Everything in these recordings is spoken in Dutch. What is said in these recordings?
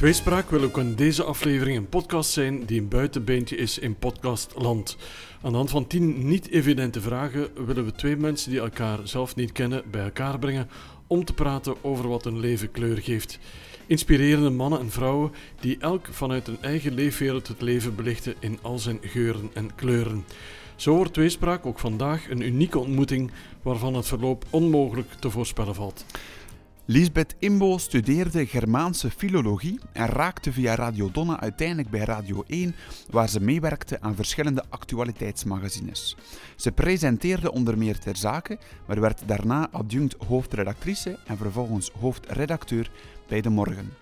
Tweespraak wil ook in deze aflevering een podcast zijn die een buitenbeentje is in podcastland. Aan de hand van tien niet-evidente vragen willen we twee mensen die elkaar zelf niet kennen bij elkaar brengen om te praten over wat hun leven kleur geeft. Inspirerende mannen en vrouwen die elk vanuit hun eigen leefwereld het leven belichten in al zijn geuren en kleuren. Zo wordt Tweespraak ook vandaag een unieke ontmoeting waarvan het verloop onmogelijk te voorspellen valt. Lisbeth Imbo studeerde Germaanse filologie en raakte via Radio Donna uiteindelijk bij Radio 1, waar ze meewerkte aan verschillende actualiteitsmagazines. Ze presenteerde onder meer ter zake, maar werd daarna adjunct hoofdredactrice en vervolgens hoofdredacteur bij De Morgen.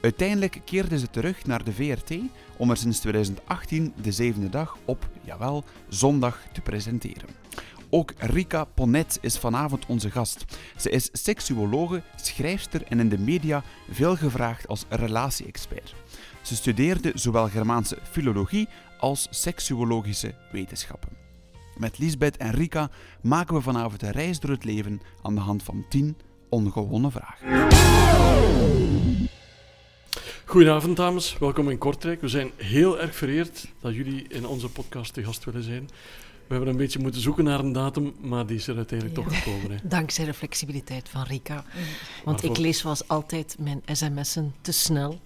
Uiteindelijk keerde ze terug naar de VRT om er sinds 2018 de zevende dag op, jawel, zondag te presenteren. Ook Rika Ponet is vanavond onze gast. Ze is seksuologe, schrijfster en in de media veel gevraagd als relatie-expert. Ze studeerde zowel Germaanse filologie als seksuologische wetenschappen. Met Lisbeth en Rika maken we vanavond een reis door het leven aan de hand van 10 ongewonnen vragen. Goedenavond, dames. Welkom in Kortrijk. We zijn heel erg vereerd dat jullie in onze podcast te gast willen zijn. We hebben een beetje moeten zoeken naar een datum, maar die is er uiteindelijk toch gekomen. Hè. Dankzij de flexibiliteit van Rika. Want ik lees zoals altijd mijn sms'en te snel.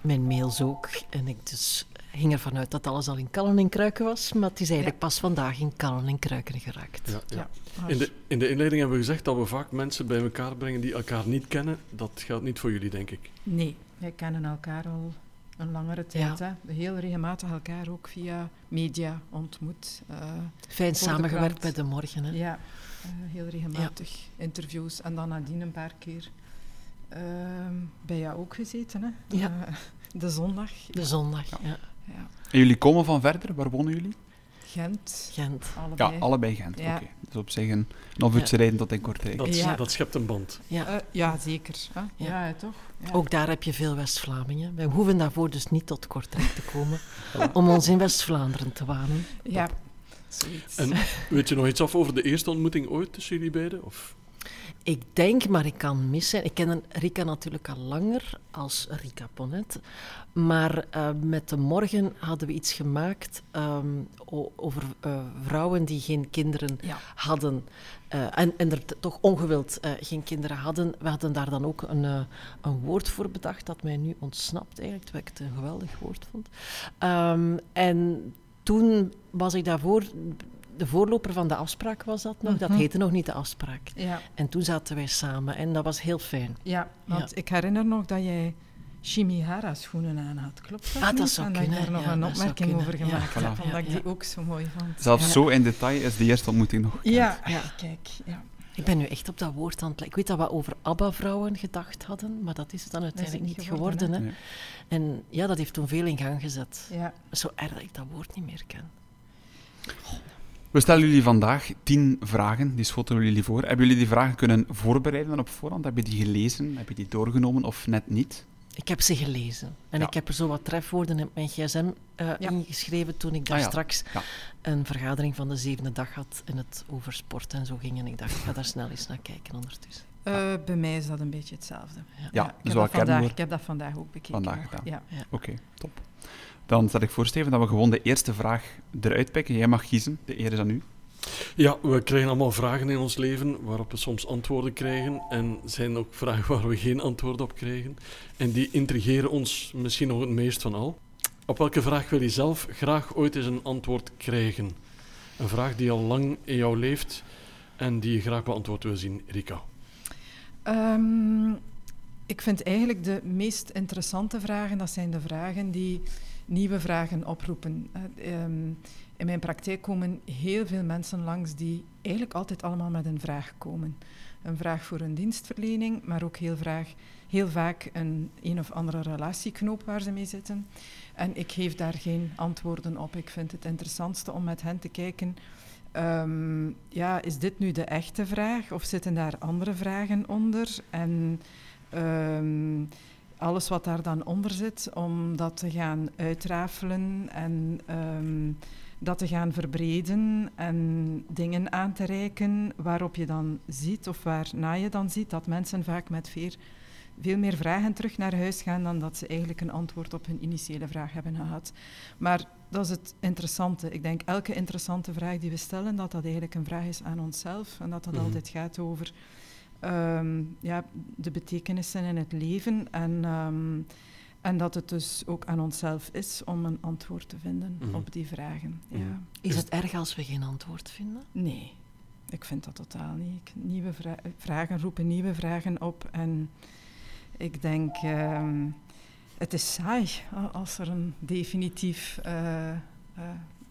Mijn mails ook. En ik dus ging ervan uit dat alles al in kallen en kruiken was. Maar het is eigenlijk pas vandaag in kallen en kruiken geraakt. Ja, ja. In, de, in de inleiding hebben we gezegd dat we vaak mensen bij elkaar brengen die elkaar niet kennen. Dat geldt niet voor jullie, denk ik. Nee, wij kennen elkaar al een langere tijd. Ja. Hè? Heel regelmatig elkaar ook via media ontmoet. eh, Fijn samengewerkt bij de morgen. Hè? ja, eh, heel regelmatig interviews. En dan nadien een paar keer ehm, bij jou ook gezeten. Hè? Ja. Eh, de zondag. De zondag. Ja. Ja. En jullie komen van verder, waar wonen jullie? Gent, Gent. Ja, allebei. allebei Gent. Ja. Oké. Dus op zich een, een half uurtje rijden tot in Kortrijk. Dat, Ja. dat schept een band. Ja. Eh, ja, zeker. Hè? Ja. Toch? Ja. Ook daar heb je veel West-Vlamingen. Wij hoeven daarvoor dus niet tot Kortrijk te komen om ons in West-Vlaanderen te wanen. Ja, zoiets. En weet je nog iets af over de eerste ontmoeting ooit tussen jullie beiden? Of? Ik denk, maar ik kan mis zijn. Ik ken Rika natuurlijk al langer als Rika Ponet. Maar eh, met de morgen hadden we iets gemaakt ehm, over eh, vrouwen die geen kinderen Ja. hadden. eh, en, en er toch ongewild geen kinderen hadden. We hadden daar dan ook een, een woord voor bedacht dat mij nu ontsnapt eigenlijk, terwijl ik het een geweldig woord vond. Ehm, en toen was ik daarvoor... De voorloper van de afspraak was dat nog. Dat Mhm. heette nog niet de afspraak. Ja, En toen zaten wij samen en dat was heel fijn. ja, want ik herinner nog dat jij Shimihara schoenen aan had. Klopt dat Ah, dat niet? zou En dat kunnen, daar nog ja, een dat opmerking over Ja, gemaakt voilà. hebt, omdat ik Ja, die ook zo mooi vond. Zelfs Ja. zo in detail is de eerste ontmoeting nog gekend. Ja, Ja. kijk. Ja. Ik ben nu echt op dat woord aan het... Ik weet dat we over ABBA-vrouwen gedacht hadden, maar dat is het dan uiteindelijk niet niet geworden, geworden. hè. Nee. En ja, dat heeft toen veel in gang gezet. Ja. Zo erg dat ik dat woord niet meer ken. We stellen jullie vandaag tien vragen, die schotten we jullie voor. Hebben jullie die vragen kunnen voorbereiden dan op voorhand? Heb je die gelezen? Heb je die doorgenomen of net niet? Ik heb ze gelezen. En Ja. ik heb er zo wat trefwoorden op mijn gsm eh, Ja. ingeschreven toen ik daar Ah, ja. straks Ja. een vergadering van de zevende dag had en het over sport en zo ging. En ik dacht, ik ga daar snel eens naar kijken ondertussen. Eh, bij mij is dat een beetje hetzelfde. Ja, ik, dus heb dat vandaag, ik heb dat vandaag ook bekeken. Vandaag gedaan. Ja. Oké, top. Dan stel ik voor, Steven, dat we gewoon de eerste vraag eruit pikken. Jij mag kiezen. De eer is aan u. Ja, we krijgen allemaal vragen in ons leven waarop we soms antwoorden krijgen. En zijn ook vragen waar we geen antwoord op krijgen. En die intrigeren ons misschien nog het meest van al. Op welke vraag wil je zelf graag ooit eens een antwoord krijgen? Een vraag die al lang in jou leeft en die je graag beantwoord wil zien, Rika. Ehm, ik vind eigenlijk de meest interessante vragen, dat zijn de vragen die nieuwe vragen oproepen. Eh, ehm, in mijn praktijk komen heel veel mensen langs die eigenlijk altijd allemaal met een vraag komen. Een vraag voor een dienstverlening, maar ook heel, vraag, heel vaak een een of andere relatieknoop waar ze mee zitten. En ik geef daar geen antwoorden op. Ik vind het interessantste om met hen te kijken Ehm, ja, is dit nu de echte vraag of zitten daar andere vragen onder? En ehm, alles wat daar dan onder zit, om dat te gaan uitrafelen en ehm, dat te gaan verbreden en dingen aan te reiken waarop je dan ziet of waarna je dan ziet dat mensen vaak met veer veel meer vragen terug naar huis gaan dan dat ze eigenlijk een antwoord op hun initiële vraag hebben gehad. Maar dat is het interessante. Ik denk elke interessante vraag die we stellen, dat dat eigenlijk een vraag is aan onszelf en dat dat Mhm. altijd gaat over ehm, ja, de betekenissen in het leven en, ehm, en dat het dus ook aan onszelf is om een antwoord te vinden Mhm. op die vragen. Ja. Is het erg als we geen antwoord vinden? Nee, ik vind dat totaal niet. Nieuwe vra- vragen roepen nieuwe vragen op. En ik denk, ehm, het is saai als er een definitief eh, eh,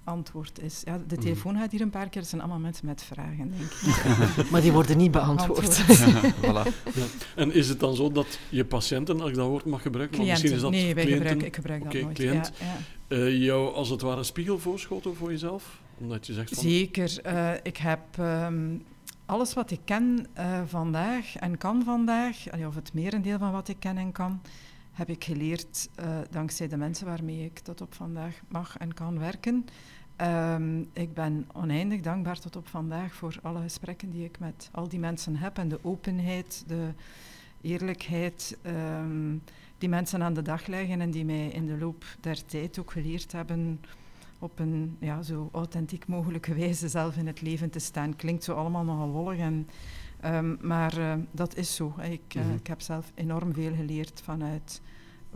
antwoord is. Ja, de Mhm. telefoon gaat hier een paar keer, het zijn allemaal mensen met vragen, denk ik. Maar die worden niet beantwoord. Antwoord. voilà. En is het dan zo dat je patiënten, als ik dat woord mag gebruiken, want misschien is dat nee, wij cliënten, gebruiken, ik gebruik Oké, dat nooit. cliënt. Ja, ja. eh, jou als het ware een spiegel voorschoten voor jezelf? Omdat je zegt van... Zeker. Eh, ik heb ehm, alles wat ik ken eh, vandaag en kan vandaag, of het merendeel van wat ik ken en kan, heb ik geleerd eh, dankzij de mensen waarmee ik tot op vandaag mag en kan werken. Ehm, ik ben oneindig dankbaar tot op vandaag voor alle gesprekken die ik met al die mensen heb en de openheid, de eerlijkheid ehm, die mensen aan de dag leggen en die mij in de loop der tijd ook geleerd hebben op een ja, zo authentiek mogelijke wijze zelf in het leven te staan. Klinkt zo allemaal nogal lollig, en, ehm, maar eh, dat is zo. Ik, eh, Mhm. ik heb zelf enorm veel geleerd vanuit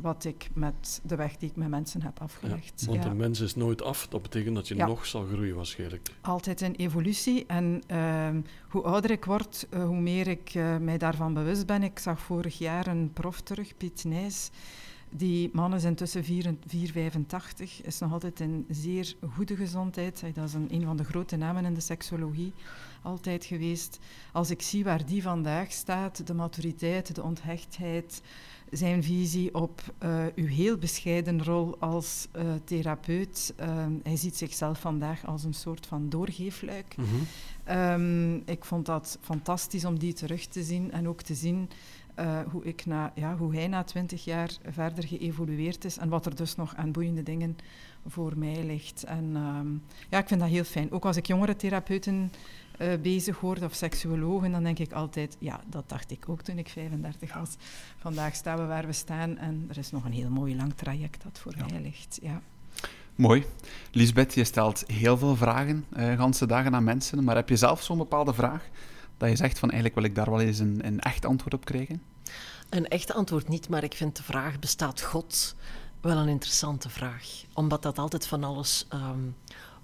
wat ik met de weg die ik met mensen heb Ja, afgelegd. want Ja. de mens is nooit af. Dat betekent dat je Ja. nog zal groeien waarschijnlijk. Altijd een evolutie. En ehm, hoe ouder ik word, eh, hoe meer ik eh, mij daarvan bewust ben. Ik zag vorig jaar een prof terug, Piet Nijs. Die man is intussen 485, is nog altijd in zeer goede gezondheid. Hij- Dat is een, een van de grote namen in de seksologie altijd geweest. Als ik zie waar die vandaag staat, de maturiteit, de onthechtheid, zijn visie op eh, uw heel bescheiden rol als eh, therapeut. Ehm, hij ziet zichzelf vandaag als een soort van doorgeefluik. Mhm. Ehm, ik vond dat fantastisch om die terug te zien en ook te zien eh, hoe, ik na, ja, hoe hij na twintig jaar verder geëvolueerd is en wat er dus nog aan boeiende dingen voor mij ligt. En ehm, ja, ik vind dat heel fijn. Ook als ik jongere therapeuten eh, bezig hoor of seksuologen, dan denk ik altijd, ja, dat dacht ik ook toen ik 35 was. Vandaag staan we waar we staan en er is nog een heel mooi lang traject dat voor Ja. mij ligt. Ja. Mooi. Lisbeth, je stelt heel veel vragen, eh ganse dagen aan mensen, maar heb je zelf zo'n bepaalde vraag dat je zegt van eigenlijk wil ik daar wel eens een, een echt antwoord op krijgen? Een echt antwoord niet, maar ik vind de vraag: bestaat God? wel een interessante vraag. Omdat dat altijd van alles ehm,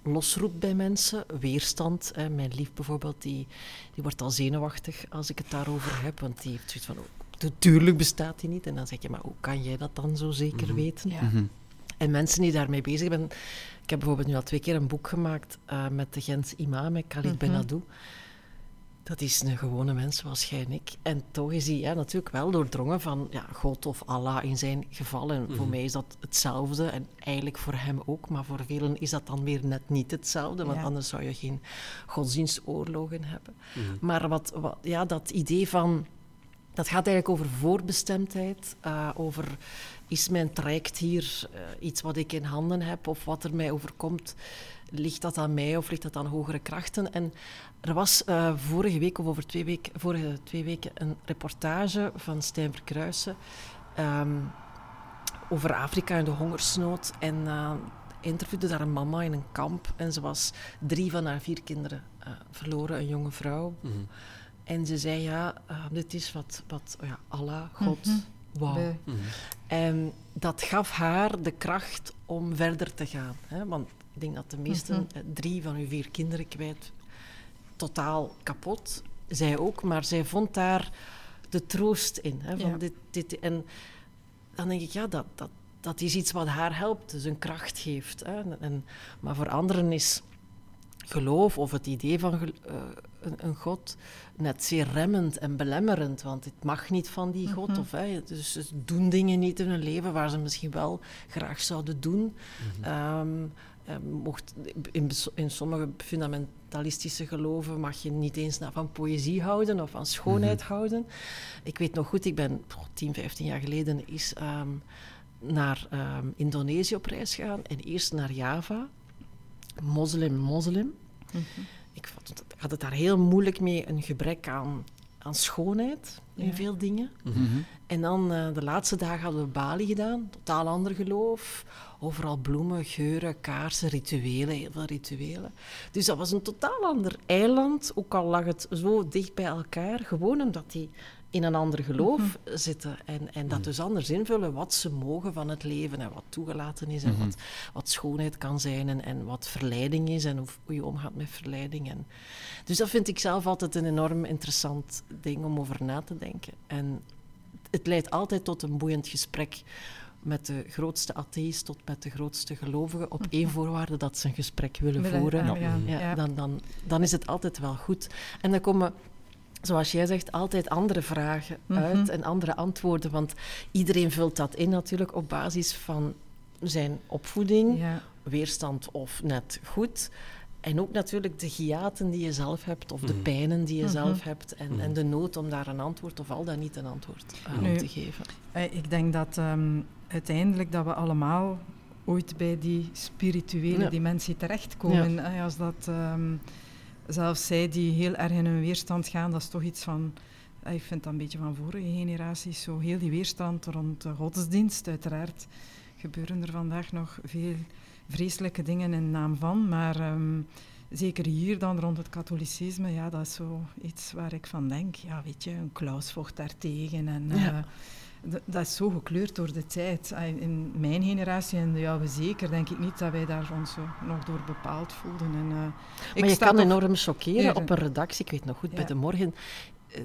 losroept bij mensen. Weerstand. Hè. Mijn lief bijvoorbeeld, die, die wordt al zenuwachtig als ik het daarover heb. Want die heeft zoiets van: oh, natuurlijk bestaat die niet. En dan zeg je: maar hoe kan jij dat dan zo zeker Mhm. weten? Ja. Mhm. En mensen die daarmee bezig zijn. Ik heb bijvoorbeeld nu al twee keer een boek gemaakt eh, met de Gentse imam, Khalid Mhm. Benadou. Dat is een gewone mens zoals jij en ik. En toch is hij ja, natuurlijk wel doordrongen van ja, God of Allah in zijn geval. En voor Mhm. mij is dat hetzelfde. En eigenlijk voor hem ook. Maar voor velen is dat dan weer net niet hetzelfde. Want Ja. anders zou je geen godsdienstoorlogen hebben. Mhm. Maar wat, wat, ja, dat idee van. Dat gaat eigenlijk over voorbestemdheid. eh, over is mijn traject hier eh, iets wat ik in handen heb of wat er mij overkomt? Ligt dat aan mij of ligt dat aan hogere krachten? En er was eh, vorige week of over twee weken, vorige twee weken een reportage van Stijn Verkruijsen ehm, over Afrika en de hongersnood. En uh, interviewde daar een mama in een kamp en ze was drie van haar vier kinderen uh, verloren, een jonge vrouw. Mhm. En ze zei, ja, uh, dit is wat, wat oh ja, Allah, God, Mhm. En dat gaf haar de kracht om verder te gaan. Hè? Want ik denk dat de meeste Mhm. eh, drie van uw vier kinderen kwijt, totaal kapot. Zij ook, maar zij vond daar de troost in. Hè? Van Ja. dit, dit, en dan denk ik, ja, dat, dat, dat is iets wat haar helpt, dus een kracht geeft. Hè? En, maar voor anderen is geloof of het idee van eh, een, een God net zeer remmend en belemmerend, want het mag niet van die God. Mhm. Of, hè, dus ze doen dingen niet in hun leven waar ze misschien wel graag zouden doen. Ehm, eh, mocht, in, in sommige fundamentalistische geloven mag je niet eens naar van poëzie houden of van schoonheid houden. Ik weet nog goed, ik ben oh, 10, 15 jaar geleden is, ehm, naar ehm, Indonesië op reis gegaan en eerst naar Java. Moslim, moslim. Mhm. Ik vond het- ik had het daar heel moeilijk mee, een gebrek aan aan schoonheid in Ja. veel dingen. Mhm. En dan eh, de laatste dagen hadden we Bali gedaan, totaal ander geloof. Overal bloemen, geuren, kaarsen, rituelen, heel veel rituelen. Dus dat was een totaal ander eiland, ook al lag het zo dicht bij elkaar. Gewoon omdat die in een ander geloof zitten. En, en dat dus anders invullen wat ze mogen van het leven en wat toegelaten is. En wat, wat schoonheid kan zijn en, en wat verleiding is en hoe, hoe je omgaat met verleiding. En, dus dat vind ik zelf altijd een enorm interessant ding om over na te denken. En het leidt altijd tot een boeiend gesprek met de grootste atheïst tot met de grootste gelovige, op één voorwaarde dat ze een gesprek willen Willen voeren. ja. Dan, dan, dan is het altijd wel goed. En dan komen, zoals jij zegt, altijd andere vragen Mhm. uit en andere antwoorden. Want iedereen vult dat in natuurlijk op basis van zijn opvoeding, Ja. weerstand of net goed. En ook natuurlijk de hiaten die je zelf hebt, of de Mhm. pijnen die je Mhm. zelf hebt, en, en de nood om daar een antwoord of al dan niet een antwoord aan Nu, te geven. Eh, Ik denk dat ehm, uiteindelijk dat we allemaal ooit bij die spirituele Ja. dimensie terechtkomen. Eh, Als dat ehm, zelfs zij die heel erg in hun weerstand gaan, dat is toch iets van. Ik vind dat een beetje van vorige generaties, zo heel die weerstand rond de godsdienst. Uiteraard gebeuren er vandaag nog veel vreselijke dingen in naam van, maar ehm, zeker hier dan rond het katholicisme, ja, dat is zo iets waar ik van denk. Ja, weet je, een Klaus vocht daartegen en... Ja. eh, dat is zo gekleurd door de tijd. Ah, In- mijn generatie en de jouwe zeker, denk ik niet dat wij daar ons zo nog door bepaald voelden. En, eh, ik Maar je sta kan enorm chockeren Ja, op een redactie. Ik weet nog goed, bij de morgen eh,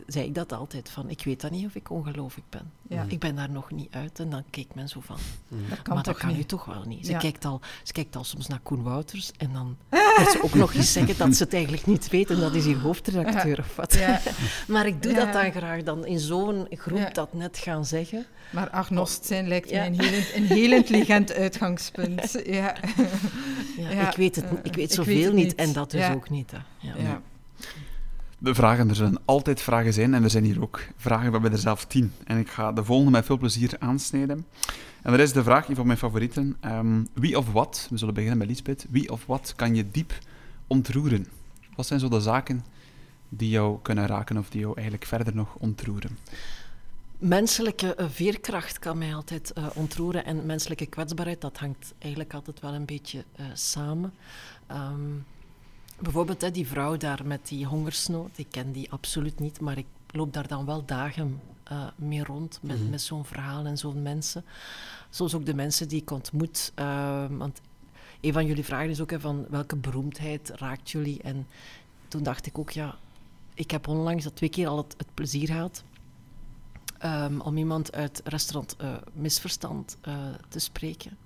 zei ik dat altijd van, ik weet dan niet of ik ongelooflijk ben. Ja, Ik ben daar nog niet uit. En dan keek men zo van, dat kan maar toch dat kan niet. u toch wel niet. Ze, Ja. kijkt al, ze kijkt al soms naar Koen Wouters en dan gaat ze ook nog eens zeggen dat ze het eigenlijk niet weet en dat is hier hoofdredacteur of wat. Ja, Maar ik doe Ja. dat dan graag, dan in zo'n groep Ja. dat net gaan zeggen. maar agnost zijn lijkt Ja. mij een heel, een heel intelligent uitgangspunt. Ja. Ja, Ja, ik weet, het, eh, ik weet ik zoveel weet het niet niet. en dat dus Ja. ook niet. Hè. Ja. De vragen, er zullen altijd vragen zijn en er zijn hier ook vragen. We hebben er zelf tien. En ik ga de volgende met veel plezier aansnijden. En dat is de vraag, een van mijn favorieten. Ehm, wie of wat, we zullen beginnen met Lisbeth, wie of wat kan je diep ontroeren? Wat zijn zo de zaken die jou kunnen raken of die jou eigenlijk verder nog ontroeren? Menselijke eh, veerkracht kan mij altijd eh, ontroeren en menselijke kwetsbaarheid, dat hangt eigenlijk altijd wel een beetje eh, samen. Ehm, bijvoorbeeld hè, die vrouw daar met die hongersnood, ik ken die absoluut niet, maar ik loop daar dan wel dagen eh, mee rond met, Mhm. met zo'n verhaal en zo'n mensen. Zoals ook de mensen die ik ontmoet. ehm, want een van jullie vragen is ook hè, van welke beroemdheid raakt jullie? En toen dacht ik ook, ja, ik heb onlangs dat twee keer al het, het plezier gehad ehm, om iemand uit restaurant eh, Misverstand eh, te spreken.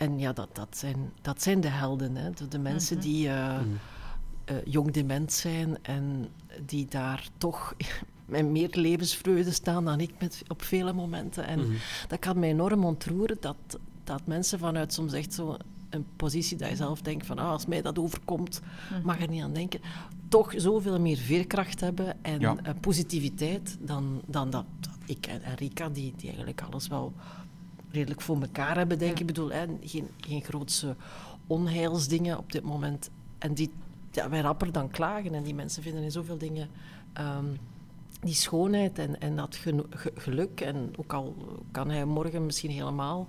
En ja, dat, dat, zijn, dat zijn de helden. Hè? De, de mensen Mhm. die eh, Mhm. eh, jong dement zijn en die daar toch met meer levensvreugde staan dan ik met, op vele momenten. En Mhm. dat kan mij enorm ontroeren dat, dat mensen vanuit soms echt zo een positie dat je zelf denkt van ah, als mij dat overkomt, Mhm. mag er niet aan denken, toch zoveel meer veerkracht hebben en Ja. eh, positiviteit dan, dan dat, dat ik en, en Rika, die, die eigenlijk alles wel redelijk voor elkaar hebben, denk ik. Ik bedoel, hè, geen, geen grootse onheilsdingen op dit moment. En die, ja, wij rapper dan klagen. En die mensen vinden in zoveel dingen ehm, die schoonheid en, en dat ge- geluk. En ook al kan hij morgen misschien helemaal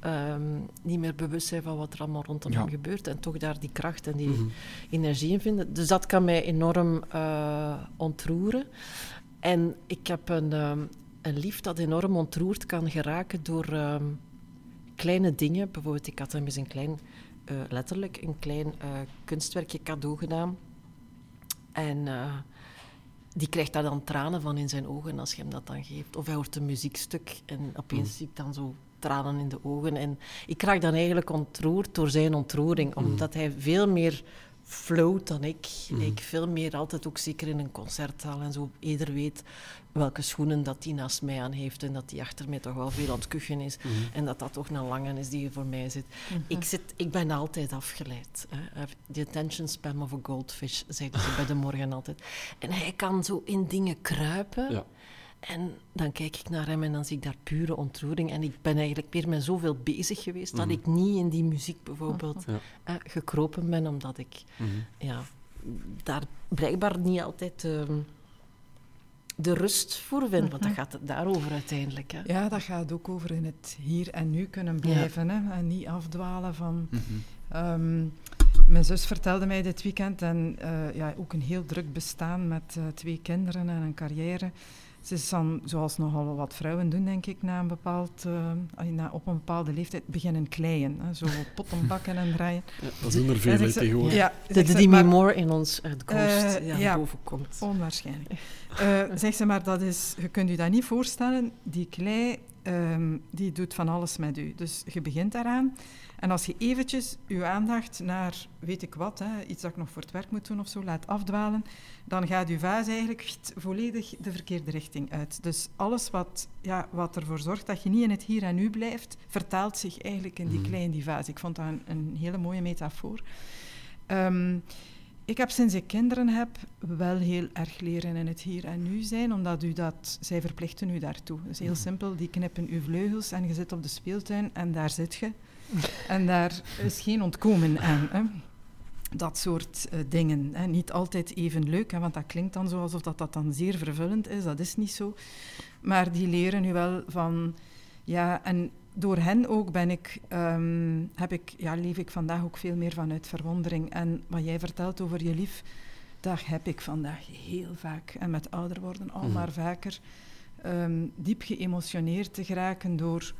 ehm, niet meer bewust zijn van wat er allemaal rondom Ja. hem gebeurt. En toch daar die kracht en die Mhm. energie in vinden. Dus dat kan mij enorm eh, ontroeren. En ik heb een, ehm, een lief dat enorm ontroerd kan geraken door ehm, kleine dingen. Bijvoorbeeld, ik had hem eens een klein, eh, letterlijk een klein eh, kunstwerkje cadeau gedaan. En eh, die krijgt daar dan tranen van in zijn ogen als je hem dat dan geeft. Of hij hoort een muziekstuk en opeens Mm. zie ik dan zo tranen in de ogen. En ik raak dan eigenlijk ontroerd door zijn ontroering, Mm. omdat hij veel meer float dan ik. Mm. Ik veel meer altijd ook zeker in een concertzaal en zo eerder weet welke schoenen dat die naast mij aan heeft en dat die achter mij toch wel veel aan het kuchen is. Mhm. En dat dat toch een lange is die hier voor mij zit. Mhm. Ik, zit, ik ben altijd afgeleid. hè. The attention span of a goldfish, zeiden ze bij de morgen altijd. En hij kan zo in dingen kruipen. Ja. En dan kijk ik naar hem en dan zie ik daar pure ontroering. En ik ben eigenlijk weer met zoveel bezig geweest dat Mhm. ik niet in die muziek bijvoorbeeld Ja. eh, gekropen ben, omdat ik Mhm. ja, daar blijkbaar niet altijd ehm, de rust voor vinden, want dat Mhm. gaat het daarover uiteindelijk. Hè? Ja, dat gaat ook over in het hier en nu kunnen blijven. Hè? En niet afdwalen van... Ehm, mijn zus vertelde mij dit weekend, en eh, ja, ook een heel druk bestaan met eh, twee kinderen en een carrière. Ze is dan, zoals nogal wat vrouwen doen, denk ik, na een bepaald, eh, na, op een bepaalde leeftijd beginnen kleien. Hè, zo potten bakken en draaien. Ja, dat doen er veel tegenwoordig. Ja, De, zegt de Demi maar- Moore in ons uitkomst Eh, ja, ja. boven komt. Onwaarschijnlijk. Eh zegt ze maar, dat is, je kunt je dat niet voorstellen. Die klei, ehm, die doet van alles met u. Dus je begint daaraan. En als je eventjes je aandacht naar, weet ik wat, hè, iets dat ik nog voor het werk moet doen of zo, laat afdwalen, dan gaat je vaas eigenlijk volledig de verkeerde richting uit. Dus alles wat, ja, wat ervoor zorgt dat je niet in het hier en nu blijft, vertaalt zich eigenlijk in die Mhm. klei in die vaas. Ik vond dat een, een hele mooie metafoor. Ehm, ik heb sinds ik kinderen heb wel heel erg leren in het hier en nu zijn, omdat u dat, zij verplichten u daartoe. Dus heel Mhm. simpel, die knippen uw vleugels en je zit op de speeltuin en daar zit je. En daar is geen ontkomen aan. Hè. Dat soort eh, dingen. Hè. Niet altijd even leuk, hè, want dat klinkt dan zo alsof dat, dat dan zeer vervullend is. Dat is niet zo. Maar die leren nu wel van... Ja, en door hen ook ben ik, ehm, heb ik, ja, leef ik vandaag ook veel meer vanuit verwondering. En wat jij vertelt over je lief, dat heb ik vandaag heel vaak. En met ouder worden al Mhm. maar vaker. ehm, diep geëmotioneerd te geraken door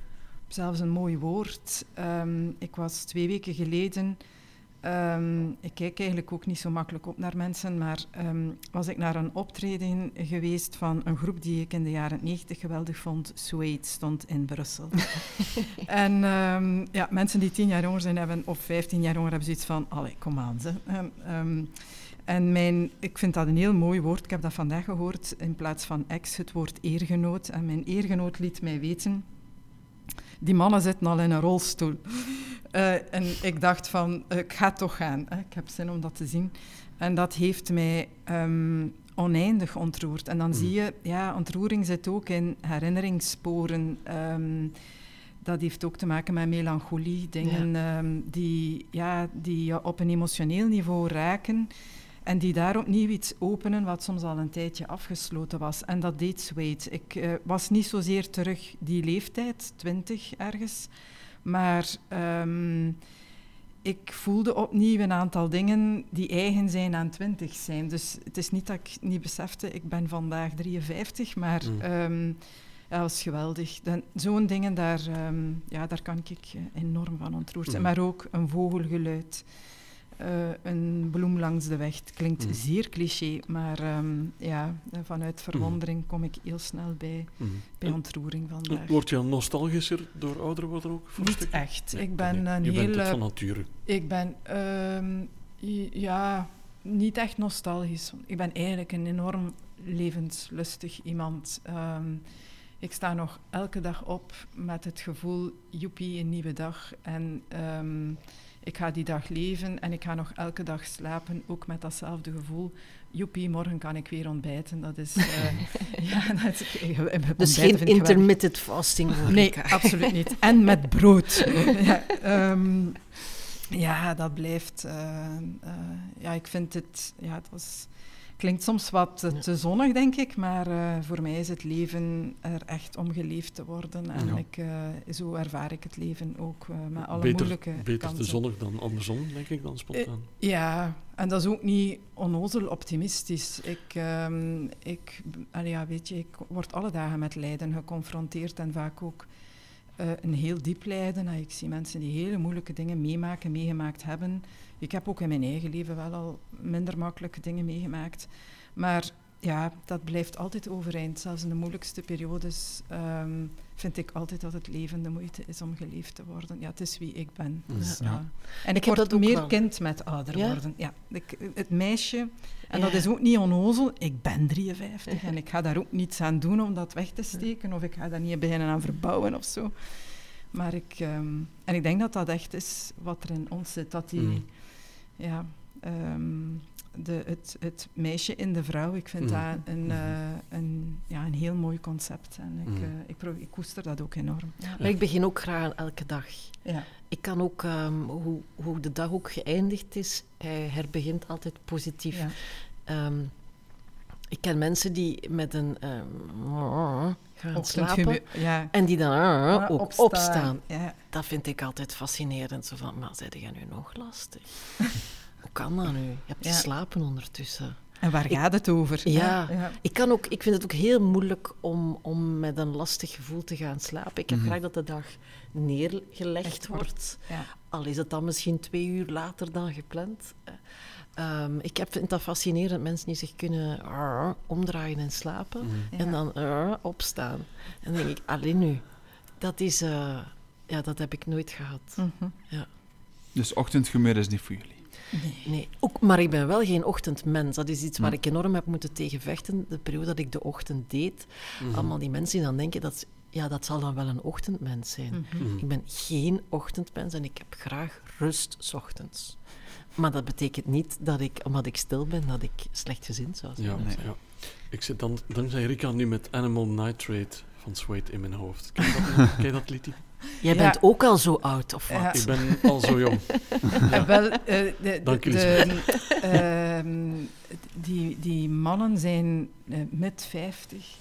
zelfs een mooi woord. Ehm, ik was twee weken geleden... ehm, ik kijk eigenlijk ook niet zo makkelijk op naar mensen, maar ehm, was ik naar een optreden geweest van een groep die ik in de jaren 90 geweldig vond. Suede stond in Brussel. en ja, mensen die tien jaar jonger zijn hebben, of vijftien jaar jonger hebben zoiets van, allee, kom aan ze. En mijn, ik vind dat een heel mooi woord. Ik heb dat vandaag gehoord in plaats van ex, het woord eergenoot. En mijn eergenoot liet mij weten, die mannen zitten al in een rolstoel. Eh, en ik dacht van, eh, ik ga toch gaan. Hè. Ik heb zin om dat te zien. En dat heeft mij ehm, oneindig ontroerd. En dan Mm. zie je, ja, ontroering zit ook in herinneringssporen. Ehm, dat heeft ook te maken met melancholie, dingen ehm, die, ja, die je op een emotioneel niveau raken en die daar opnieuw iets openen wat soms al een tijdje afgesloten was. En dat deed Suede. Ik eh, was niet zozeer terug die leeftijd, twintig ergens, maar ehm, ik voelde opnieuw een aantal dingen die eigen zijn aan twintig zijn. Dus het is niet dat ik niet besefte, ik ben vandaag 53, maar Mm. ehm, ja, dat was geweldig. Zo'n dingen, daar, ehm, ja, daar kan ik eh, enorm van ontroerd zijn. Mm. Maar ook een vogelgeluid, eh, een bloem langs de weg. Het klinkt Mm. zeer cliché, maar ehm, ja, vanuit verwondering kom ik heel snel bij, Mhm. bij ontroering vandaag. Word je nostalgischer door ouder worden ook? Niet echt. Nee, ik ben een Je bent het hele... van nature. Ik ben, ehm, ja, niet echt nostalgisch. Ik ben eigenlijk een enorm levenslustig iemand. Ehm, ik sta nog elke dag op met het gevoel, joepie, een nieuwe dag. En ik ga die dag leven en ik ga nog elke dag slapen, ook met datzelfde gevoel. Joepie, morgen kan ik weer ontbijten. Dat is... eh, ja, dat is Dus geen vind ik geweldig. intermittent fasting voor Nee, absoluut niet. En met brood. ja, ehm, ja, dat blijft. eh, eh, ja, ik vind het. Ja, het was, klinkt soms wat eh, te zonnig, denk ik. Maar eh, voor mij is het leven er echt om geleefd te worden. En Ja. ik, eh, zo ervaar ik het leven ook met alle beter moeilijke beter kanten. te zonnig dan andersom, denk ik, dan spontaan. Ja, en dat is ook niet onnozel optimistisch. Ik, ehm, ik, ja, weet je, ik word alle dagen met lijden geconfronteerd en vaak ook eh, een heel diep lijden. Ik zie mensen die hele moeilijke dingen meemaken, meegemaakt hebben. Ik heb ook in mijn eigen leven wel al minder makkelijke dingen meegemaakt. Maar ja, dat blijft altijd overeind. Zelfs in de moeilijkste periodes ehm, vind ik altijd dat het leven de moeite is om geleefd te worden. Ja, het is wie ik ben. Ja. Dus, Ja. ja. En ik, heb word dat ook meer wel. kind met ouder Ja? worden. Ja, ik, het meisje, en Ja. dat is ook niet onnozel, ik ben 53 en ik ga daar ook niets aan doen om dat weg te steken of ik ga daar niet beginnen aan verbouwen of zo. Maar ik, ehm, en ik denk dat dat echt is wat er in ons zit, dat die, Mm. ja, ehm, de, het, het meisje in de vrouw, ik vind Mm. dat een, eh, een, ja, een heel mooi concept en ik, Mm. eh, ik, pro- ik koester dat ook enorm. Ja. Maar ik begin ook graag aan elke dag. Ja. Ik kan ook, ehm, hoe, hoe de dag ook geëindigd is, hij herbegint altijd positief. Ja. Ehm, ik ken mensen die met een ehm, gaan slapen ja. en die dan Ah, ook opstaan. Ja. Dat vind ik altijd fascinerend. Zo van, maar zei jij nu nog lastig? Hoe kan dat nu? Je hebt Ja. geslapen ondertussen. En waar gaat het over? Ja. ja. Ik, kan ook, ik vind het ook heel moeilijk om, om met een lastig gevoel te gaan slapen. Ik heb Mhm. graag dat de dag neergelegd Echt wordt. Ja. Al is het dan misschien twee uur later dan gepland. Eh, ehm, ik heb, vind dat fascinerend, mensen die zich kunnen omdraaien en slapen. Mhm. En dan opstaan. En dan denk ik, alleen nu. Dat is... eh, ja, dat heb ik nooit gehad. Mhm. Dus ochtendhumeur is niet voor jullie. Nee, ook, maar ik ben wel geen ochtendmens. Dat is iets waar Hm. ik enorm heb moeten tegen vechten. De periode dat ik de ochtend deed. Mhm. Allemaal die mensen die dan denken, dat, ja, dat zal dan wel een ochtendmens zijn. Mhm. Mhm. Ik ben geen ochtendmens en ik heb graag rust 's ochtends. Maar dat betekent niet dat ik, omdat ik stil ben, dat ik slecht gezind zou zijn. Ja, Nee. ja. Ik zit dan, dankzij Rika nu met Animal Nitrate van Suede in mijn hoofd. Ken je dat? Ken je dat liedje? Jij Ja. bent ook al zo oud, of wat? Ja. Ik ben al zo jong. En wel, eh, de, Dank jullie de- ehm, die, die mannen zijn eh, mid 50.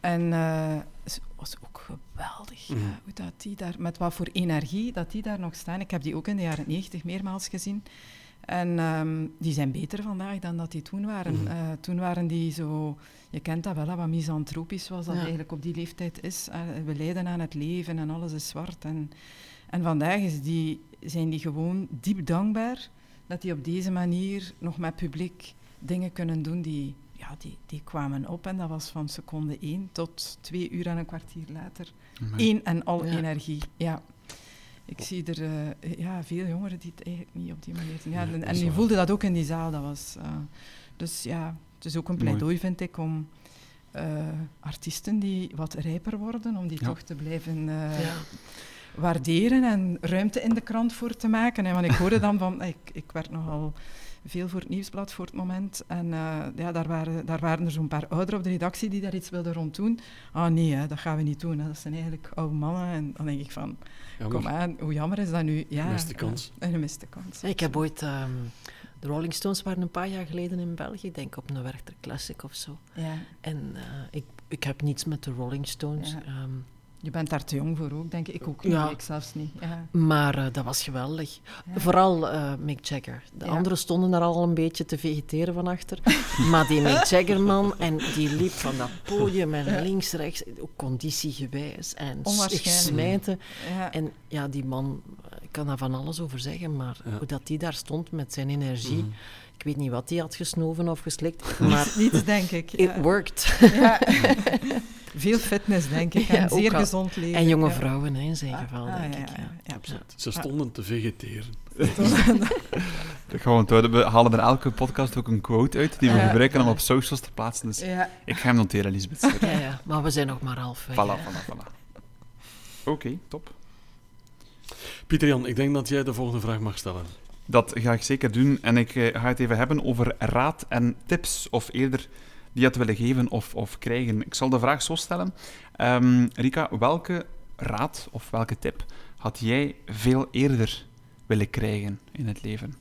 En eh, het was ook geweldig Mhm. eh, hoe dat die daar, met wat voor energie dat die daar nog staan. Ik heb die ook in de jaren 90 meermaals gezien. En ehm, die zijn beter vandaag dan dat die toen waren. Mhm. Eh, toen waren die zo, je kent dat wel, wat misantropisch was dat Ja. eigenlijk op die leeftijd is. Eh, we lijden aan het leven en alles is zwart. En, en vandaag is die, zijn die gewoon diep dankbaar dat die op deze manier nog met publiek dingen kunnen doen die, ja, die, die kwamen op. En dat was van seconde één tot twee uur en een kwartier later. Maar- Eén en al Ja. energie. Ja. Ik zie er eh, ja, veel jongeren die het eigenlijk niet op die manier doen. Ja, en je voelde dat ook in die zaal. Dat was, eh, dus ja, het is ook een Mooi. pleidooi, vind ik, om eh, artiesten die wat rijper worden, om die Ja. toch te blijven eh, Ja. waarderen en ruimte in de krant voor te maken. En want ik hoorde dan van, ik, ik werd nogal veel voor het nieuwsblad voor het moment. En eh, ja, daar, waren, daar waren er zo'n paar ouderen op de redactie die daar iets wilden rond doen. Ah nee, hè, dat gaan we niet doen. Hè. Dat zijn eigenlijk oude mannen. En dan denk ik van, Jammer. kom aan, hoe jammer is dat nu? Ja, Miste kans. een miste kans. Ik heb ooit... ehm, de Rolling Stones waren een paar jaar geleden in België, ik denk op een Werchter Classic of zo. Ja, En eh, ik, ik heb niets met de Rolling Stones. Ja. ehm, je bent daar te jong voor ook, denk ik. Ik ook niet, Ja. ik zelfs niet. Ja. maar eh, dat was geweldig. Ja. Vooral eh, Mick Jagger. De Ja. anderen stonden daar al een beetje te vegeteren van achter. maar die Mick Jagger man, en die liep van dat podium en Ja. links, rechts, ook conditiegewijs. En smijten. Ja. En ja, die man, eh, ik kan daar van alles over zeggen, maar Ja. hoe dat die daar stond met zijn energie, Mhm. Ik weet niet wat hij had gesnoven of geslikt, maar Niets, denk ik. it Ja. worked. Ja. Veel fitness, denk ik. En zeer gezond leven. En jonge ja. vrouwen hè, in zijn Ah, geval, ah, denk ja, ik. ja. Absoluut. Ze stonden te vegeteren. Dat gaan we. We halen er elke podcast ook een quote uit die we Ja. gebruiken om op socials te plaatsen. Dus Ja. ik ga hem noteren, Lisbeth. Ja, ja, maar we zijn nog maar half. Voilà, voilà, voilà. Oké, top. Pieter Jan, ik denk dat jij de volgende vraag mag stellen. Dat ga ik zeker doen. En ik eh, ga het even hebben over raad en tips. Of eerder die had willen geven of, of krijgen. Ik zal de vraag zo stellen. Ehm, Rika, welke raad of welke tip had jij veel eerder willen krijgen in het leven?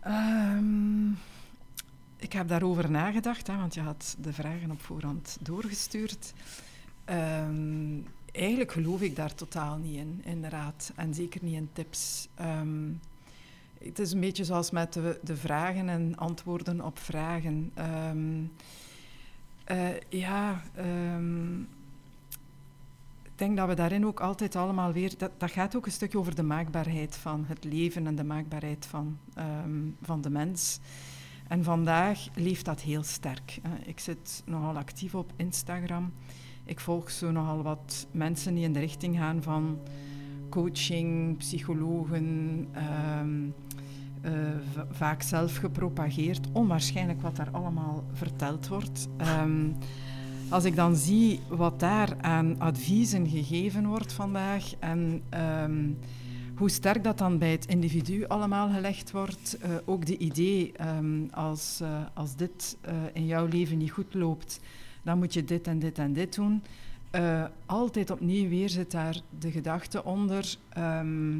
Ehm, ik heb daarover nagedacht, hè, want je had de vragen op voorhand doorgestuurd. Ehm, eigenlijk geloof ik daar totaal niet in, in raad. En zeker niet in tips. Ehm, het is een beetje zoals met de, de vragen en antwoorden op vragen. Ehm, eh, ja, ehm, ik denk dat we daarin ook altijd allemaal weer... Dat, dat gaat ook een stukje over de maakbaarheid van het leven en de maakbaarheid van, van de mens. En vandaag leeft dat heel sterk. Ik zit nogal actief op Instagram. Ik volg zo nogal wat mensen die in de richting gaan van coaching, psychologen, ehm, eh, va- vaak zelf gepropageerd. Onwaarschijnlijk wat daar allemaal verteld wordt. Ehm, als ik dan zie wat daar aan adviezen gegeven wordt vandaag en ehm, hoe sterk dat dan bij het individu allemaal gelegd wordt, eh, ook de idee als, eh, als dit in jouw leven niet goed loopt, dan moet je dit en dit en dit doen. Eh, altijd opnieuw weer zit daar de gedachte onder. ehm,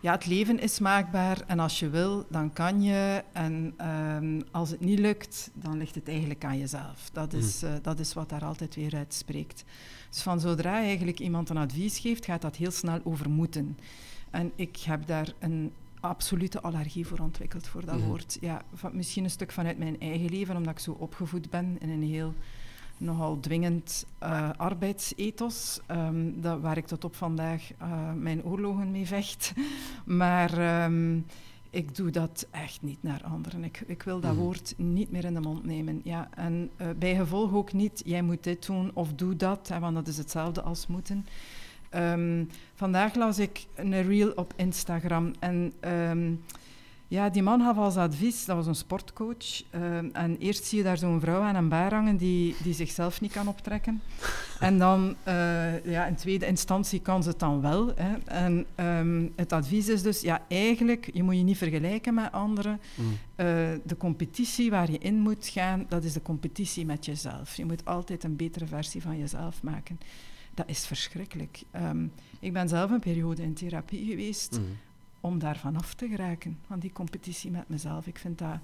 ja, het leven is maakbaar en als je wil, dan kan je. En ehm, als het niet lukt, dan ligt het eigenlijk aan jezelf. Dat is, uh, dat is wat daar altijd weer uit spreekt. Dus van zodra eigenlijk iemand een advies geeft, gaat dat heel snel over moeten. En ik heb daar een absolute allergie voor ontwikkeld, voor dat mm woord. Ja, van, misschien een stuk vanuit mijn eigen leven, omdat ik zo opgevoed ben in een heel nogal dwingend uh, arbeidsethos, um, dat, waar ik tot op vandaag uh, mijn oorlogen mee vecht. maar um, ik doe dat echt niet naar anderen. Ik, ik wil dat mm. woord niet meer in de mond nemen. Ja, en uh, bij gevolg ook niet, jij moet dit doen of doe dat, hè, want dat is hetzelfde als moeten. Um, vandaag las ik een reel op Instagram en ja, die man gaf als advies, dat was een sportcoach. Uh, en eerst zie je daar zo'n vrouw aan een baar hangen die, die zichzelf niet kan optrekken. en dan, uh, ja, in tweede instantie kan ze het dan wel. Hè. En het advies is dus, ja, eigenlijk, je moet je niet vergelijken met anderen. Mm. Uh, de competitie waar je in moet gaan, dat is de competitie met jezelf. Je moet altijd een betere versie van jezelf maken. Dat is verschrikkelijk. Um, ik ben zelf een periode in therapie geweest. Mm om daarvan af te geraken, van die competitie met mezelf. Ik vind dat,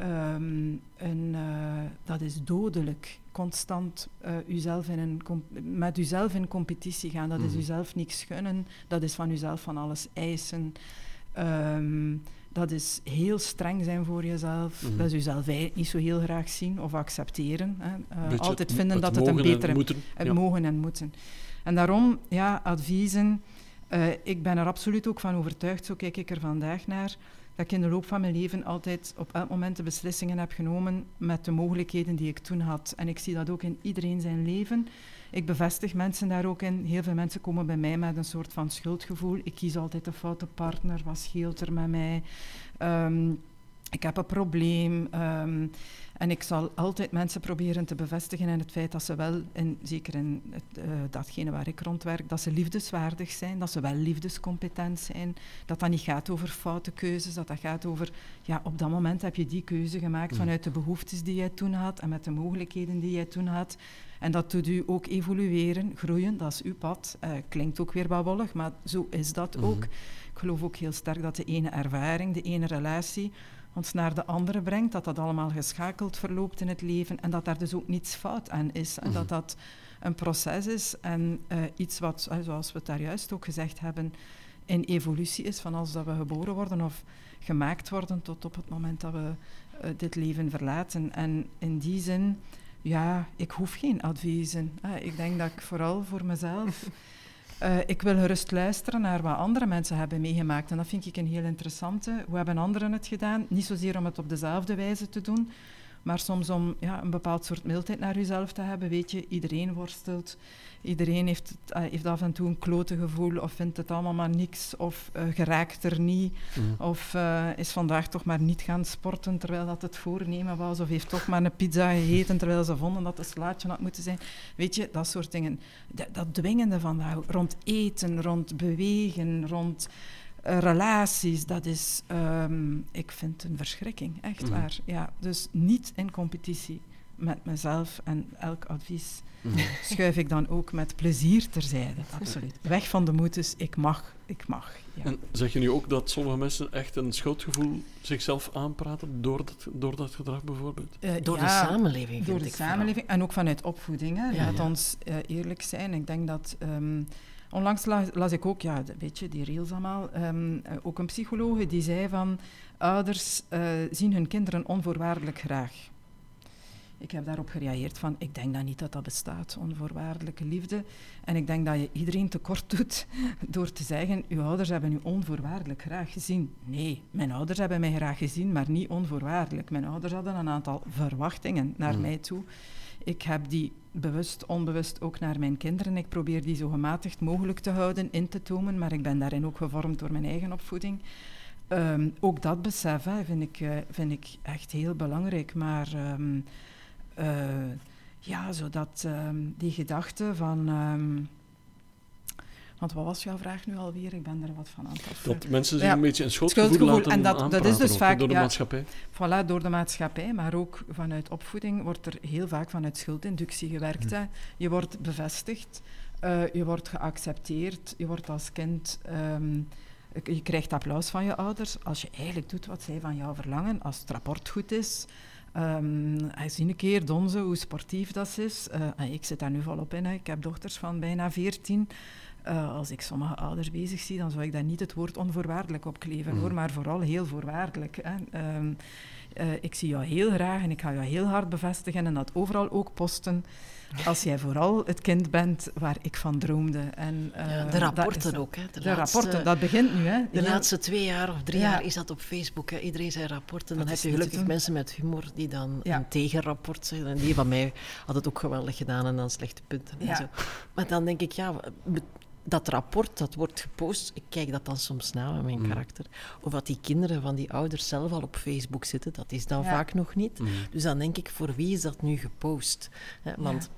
um, een, uh, dat is dodelijk. Constant uh, uzelf in een met uzelf in competitie gaan, dat mm. is mhm. uzelf niks gunnen, dat is van uzelf van alles eisen. Um, dat is heel streng zijn voor jezelf. Mm. Dat is jezelf niet zo heel graag zien of accepteren. Hè. Uh, altijd vinden dat het een betere... Moeten, het mogen en moeten. En daarom, ja, adviezen uh, ik ben er absoluut ook van overtuigd, zo kijk ik er vandaag naar, dat ik in de loop van mijn leven altijd op elk moment de beslissingen heb genomen met de mogelijkheden die ik toen had. En ik zie dat ook in iedereen zijn leven. Ik bevestig mensen daar ook in. Heel veel mensen komen bij mij met een soort van schuldgevoel. Ik kies altijd de foute partner. Wat scheelt er met mij? Um, ik heb een probleem. Um, en ik zal altijd mensen proberen te bevestigen in het feit dat ze wel, in, zeker in het, uh, datgene waar ik rondwerk, dat ze liefdeswaardig zijn, dat ze wel liefdescompetent zijn, dat dat niet gaat over foute keuzes, dat dat gaat over, ja, op dat moment heb je die keuze gemaakt mm. vanuit de behoeftes die jij toen had en met de mogelijkheden die jij toen had. En dat doet u ook evolueren, groeien, dat is uw pad. Uh, klinkt ook weer babbelig, maar zo is dat mm-hmm. ook. Ik geloof ook heel sterk dat de ene ervaring, de ene relatie ons naar de andere brengt, dat dat allemaal geschakeld verloopt in het leven en dat daar dus ook niets fout aan is. En dat mhm. dat een proces is en uh, iets wat, uh, zoals we het daar juist ook gezegd hebben, in evolutie is van als dat we geboren worden of gemaakt worden tot op het moment dat we uh, dit leven verlaten. En in die zin, ja, ik hoef geen adviezen. ik denk dat ik vooral voor mezelf Uh, ik wil gerust luisteren naar wat andere mensen hebben meegemaakt. En dat vind ik een heel interessante. Hoe hebben anderen het gedaan? Niet zozeer om het op dezelfde wijze te doen, maar soms om ja, een bepaald soort mildheid naar jezelf te hebben. Weet je, iedereen worstelt. Iedereen heeft, uh, heeft af en toe een klote gevoel of vindt het allemaal maar niks of uh, geraakt er niet. Mm. Of uh, is vandaag toch maar niet gaan sporten terwijl dat het voornemen was. Of heeft toch maar een pizza gegeten terwijl ze vonden dat het slaatje had moeten zijn. Weet je, dat soort dingen. Dat, dat dwingende vandaag rond eten, rond bewegen, rond relaties, dat is, um, ik vind een verschrikking, echt mm. waar. Ja, dus niet in competitie met mezelf en elk advies mm. schuif ik dan ook met plezier terzijde. Absoluut. Weg van de moeders, ik mag, ik mag. Ja. En zeg je nu ook dat sommige mensen echt een schuldgevoel zichzelf aanpraten door dat, door dat gedrag bijvoorbeeld? Uh, door ja, de samenleving. Door de samenleving en ook vanuit opvoeding. Hè. Ja, Laat ons uh, eerlijk zijn. Ik denk dat. Um, onlangs las, las, ik ook, ja, weet je, die reels allemaal, um, uh, ook een psycholoog die zei van ouders zien hun kinderen onvoorwaardelijk graag. Ik heb daarop gereageerd van, ik denk dat niet dat dat bestaat, onvoorwaardelijke liefde. En ik denk dat je iedereen tekort doet door te zeggen, uw ouders hebben u onvoorwaardelijk graag gezien. Nee, mijn ouders hebben mij graag gezien, maar niet onvoorwaardelijk. Mijn ouders hadden een aantal verwachtingen naar mm. mij toe. Ik heb die bewust, onbewust ook naar mijn kinderen. Ik probeer die zo gematigd mogelijk te houden, in te tomen, maar ik ben daarin ook gevormd door mijn eigen opvoeding. Um, ook dat besef vind, ik, uh, vind ik echt heel belangrijk. Maar um, uh, ja, zodat um, die gedachte van. Want wat was jouw vraag nu alweer? Ik ben er wat van aan het. Dat mensen zich ja, een beetje een schuldgevoel, laten en dat, dat is dus vaak door de ja, maatschappij. Voilà, door de maatschappij, maar ook vanuit opvoeding wordt er heel vaak vanuit schuldinductie gewerkt. Hm. Je wordt bevestigd, uh, je wordt geaccepteerd, je wordt als kind um, Je krijgt applaus van je ouders als je eigenlijk doet wat zij van jou verlangen. Als het rapport goed is. Um, zie een keer, Donze, hoe sportief dat is. Uh, ik zit daar nu volop in. Hè. Ik heb dochters van bijna 14. Uh, als ik sommige ouders bezig zie, dan zou ik daar niet het woord onvoorwaardelijk op kleven, mm. hoor, maar vooral heel voorwaardelijk. Hè. Um, uh, ik zie jou heel graag en ik ga jou heel hard bevestigen en dat overal ook posten. Als jij vooral het kind bent waar ik van droomde. En, uh, ja, de rapporten ook. Hè. De, de laatste, rapporten, dat begint nu. Hè. De, de laatste twee jaar of drie ja. jaar is dat op Facebook. Hè. Iedereen zijn rapporten. Dan heb je gelukkig mensen met humor die dan ja. een tegenrapport zeggen. En die van mij had het ook geweldig gedaan en dan slechte punten. En zo. Maar dan denk ik, ja, dat rapport, dat wordt gepost, ik kijk dat dan soms na met mijn mm. karakter, of dat die kinderen van die ouders zelf al op Facebook zitten, dat is dan vaak nog niet. Mm. Dus dan denk ik, voor wie is dat nu gepost? want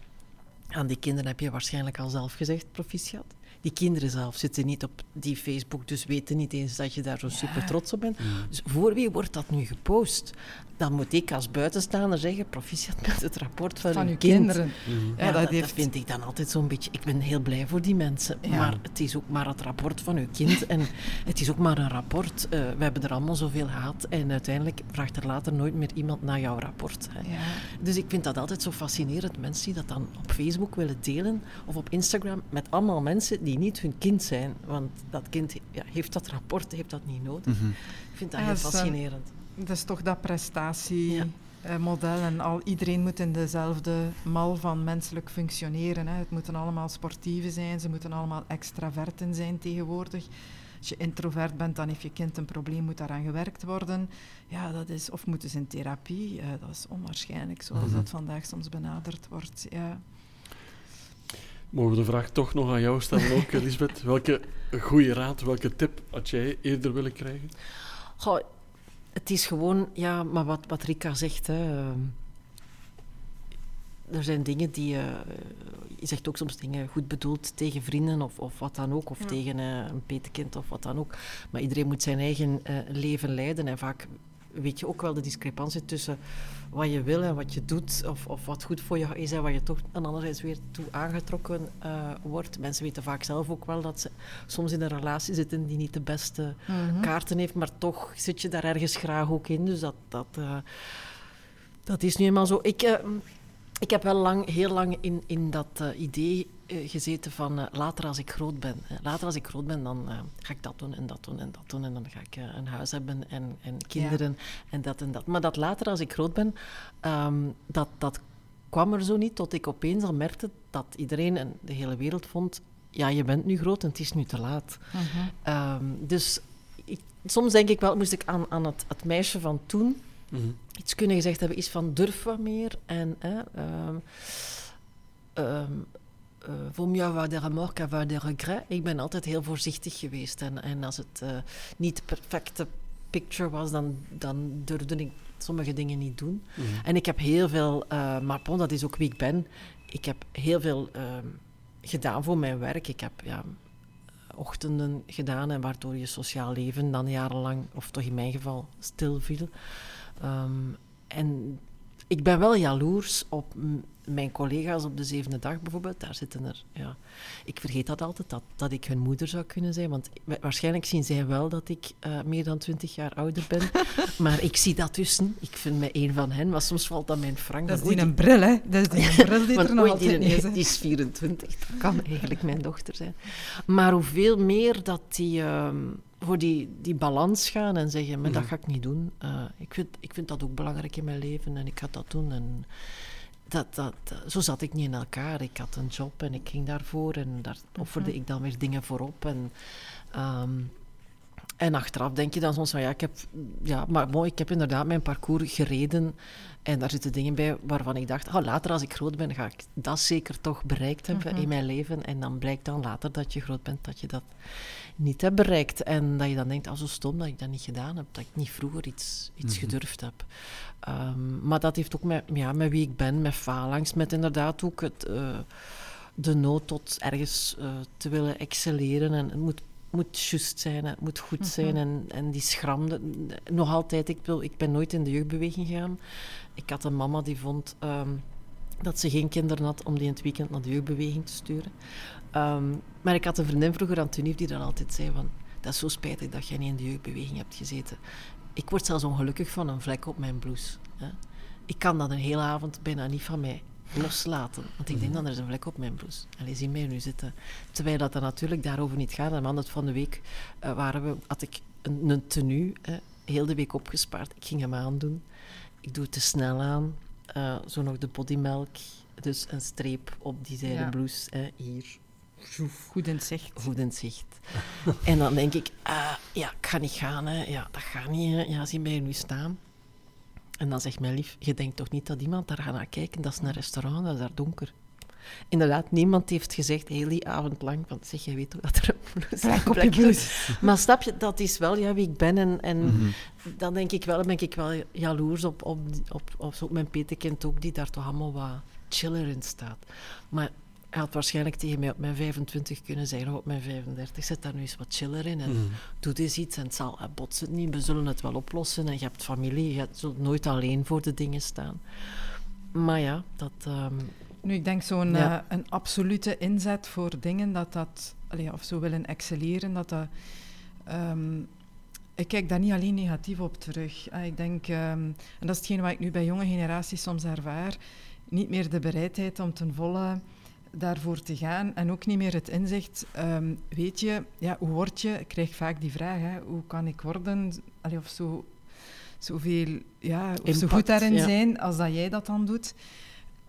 aan die kinderen heb je waarschijnlijk al zelf gezegd, proficiat. Die kinderen zelf zitten niet op die Facebook, dus weten niet eens dat je daar zo super trots op bent. Mm. Dus voor wie wordt dat nu gepost? Dan moet ik als buitenstaander zeggen, proficiat met het rapport van, van uw kinderen. Mhm. Ja, dat, heeft... vind ik dan altijd zo'n beetje... Ik ben heel blij voor die mensen, maar het is ook maar het rapport van uw kind. En het is ook maar een rapport. Uh, we hebben er allemaal zoveel gehad en uiteindelijk vraagt er later nooit meer iemand naar jouw rapport. Hè. Ja. Dus ik vind dat altijd zo fascinerend, mensen die dat dan op Facebook willen delen of op Instagram met allemaal mensen die niet hun kind zijn. Want dat kind ja, heeft dat rapport, heeft dat niet nodig. Mhm. Ik vind dat heel fascinerend. Dat is toch dat prestatiemodel. En al, iedereen moet in dezelfde mal van menselijk functioneren. Hè. Het moeten allemaal sportieven zijn, ze moeten allemaal extraverten zijn tegenwoordig. Als je introvert bent, dan heeft je kind een probleem, moet daaraan gewerkt worden. Ja, dat is, of moeten ze in therapie. dat is onwaarschijnlijk, zoals mhm. dat vandaag soms benaderd wordt. Ja. Mogen we de vraag toch nog aan jou stellen ook, Elisabeth? welke goede raad, welke tip had jij eerder willen krijgen? Goh, het is gewoon, ja, maar wat, wat Rika zegt, hè, ehm, er zijn dingen die, uh, je zegt ook soms dingen goed bedoeld tegen vrienden of, of wat dan ook, of tegen uh, een petekind of wat dan ook. Maar iedereen moet zijn eigen uh, leven leiden en vaak weet je ook wel de discrepantie tussen wat je wil en wat je doet, of, of wat goed voor je is en waar je toch aan anderzijds weer toe aangetrokken uh, wordt. Mensen weten vaak zelf ook wel dat ze soms in een relatie zitten die niet de beste mhm. kaarten heeft, maar toch zit je daar ergens graag ook in. Dus dat, dat, uh, dat is nu eenmaal zo. Ik, uh, ik heb wel lang, heel lang in, in dat idee uh, gezeten van uh, later als ik groot ben. later als ik groot ben, dan uh, ga ik dat doen en dat doen en dat doen. En dan ga ik een huis hebben en, en kinderen en dat en dat. Maar dat later als ik groot ben, um, dat, dat kwam er zo niet tot ik opeens al merkte dat iedereen en de hele wereld vond... Ja, je bent nu groot en het is nu te laat. -huh. um, dus ik, soms denk ik wel, moest ik aan, aan het, het meisje van toen... -huh. Mhm. Iets kunnen gezegd hebben, is van durf wat meer en... Um, uh, vaut mieux avoir des remords qu'avoir des regrets. Ik ben altijd heel voorzichtig geweest. En, en als het uh, niet de perfecte picture was, dan, dan durfde ik sommige dingen niet doen. Mm -hmm. En ik heb heel veel, uh, maar bon, dat is ook wie ik ben. Ik heb heel veel uh, gedaan voor mijn werk. Ik heb ja, ochtenden gedaan en waardoor je sociaal leven dan jarenlang, of toch in mijn geval, stil viel. Um, en ik ben wel jaloers op mijn collega's op de zevende dag bijvoorbeeld. Daar zitten er, ja. Ik vergeet dat altijd, dat, dat ik hun moeder zou kunnen zijn. Want waarschijnlijk zien zij wel dat ik uh, meer dan twintig jaar ouder ben. maar ik zie dat tussen. Ik vind me een van hen. Maar soms valt dat mijn frank. Dat is die een bril, hè? Dat is die een bril die er nog altijd die, die is 24. Dat kan eigenlijk mijn dochter zijn. Maar hoeveel meer dat die... Uh, voor die, die balans gaan en zeggen, maar dat mhm. ga ik niet doen. Uh, ik, vind, ik vind dat ook belangrijk in mijn leven en ik ga dat doen. En dat, dat, zo zat ik niet in elkaar. Ik had een job en ik ging daarvoor en daar offerde mhm. ik dan weer dingen voorop. En, um, en achteraf denk je dan soms van ja, ik heb, ja, maar mooi, ik heb inderdaad mijn parcours gereden en daar zitten dingen bij waarvan ik dacht, oh, later als ik groot ben, ga ik dat zeker toch bereikt hebben mhm. in mijn leven. En dan blijkt dan later dat je groot bent, dat je dat niet hebt bereikt. En dat je dan denkt, oh, zo stom dat ik dat niet gedaan heb, dat ik niet vroeger iets, iets mhm. gedurfd heb. Um, maar dat heeft ook met, ja, met wie ik ben, met phalanx, met inderdaad ook het, uh, de nood tot ergens uh, te willen excelleren. En het moet moet juist zijn, het moet goed mhm. zijn. en, en die schramde. Nog altijd, ik, wil, ik ben nooit in de jeugdbeweging gegaan. Ik had een mama die vond um, dat ze geen kinderen had om die in het weekend naar de jeugdbeweging te sturen. Um, maar ik had een vriendin vroeger, Antonie, die dan altijd zei van dat is zo spijtig dat jij niet in de jeugdbeweging hebt gezeten. Ik word zelfs ongelukkig van een vlek op mijn blouse. Hè. Ik kan dat een hele avond bijna niet van mij loslaten. Want ik denk dan, er is een vlek op mijn blouse. Allee, zie mij nu zitten. Terwijl dat er natuurlijk daarover niet gaat. En het van de week uh, waren we, had ik een, een tenue, hè, heel de week opgespaard. Ik ging hem aandoen. Ik doe het te snel aan. Uh, zo nog de bodymelk. Dus een streep op die zijde ja. blouse. Hè, hier. Goed in zicht. Goed in zicht. en dan denk ik, uh, ja, ik ga niet gaan. Hè. Ja, dat gaat niet. Hè. Ja, zie mij nu staan. En dan zegt mijn lief, je denkt toch niet dat iemand daar gaat naar kijken? Dat is een restaurant, dat is daar donker. Inderdaad, niemand heeft gezegd heel die avond lang, want zeg, jij weet toch dat er een blouse is. Maar snap je, dat is wel ja, wie ik ben. En, en mm -hmm. dan denk ik wel, ben ik wel jaloers op, op, op, op, op mijn petekind ook, die daar toch allemaal wat chiller in staat. Maar hij had waarschijnlijk tegen mij op mijn 25 kunnen zeggen, of op mijn 35, zet daar nu eens wat chiller in en mm. doe eens iets en het zal, bots het niet, we zullen het wel oplossen en je hebt familie, je zult nooit alleen voor de dingen staan. Maar ja, dat... Um, nu, ik denk zo'n ja. uh, een absolute inzet voor dingen, dat dat, allee, of zo willen excelleren, dat dat... Um, ik kijk daar niet alleen negatief op terug. Uh, ik denk, um, en dat is hetgeen wat ik nu bij jonge generaties soms ervaar, niet meer de bereidheid om ten volle daarvoor te gaan en ook niet meer het inzicht. Um, weet je, ja, hoe word je? Ik krijg vaak die vraag, hè, hoe kan ik worden? Allee, of zo, zoveel, ja, of Impact, zo goed daarin ja. zijn als dat jij dat dan doet.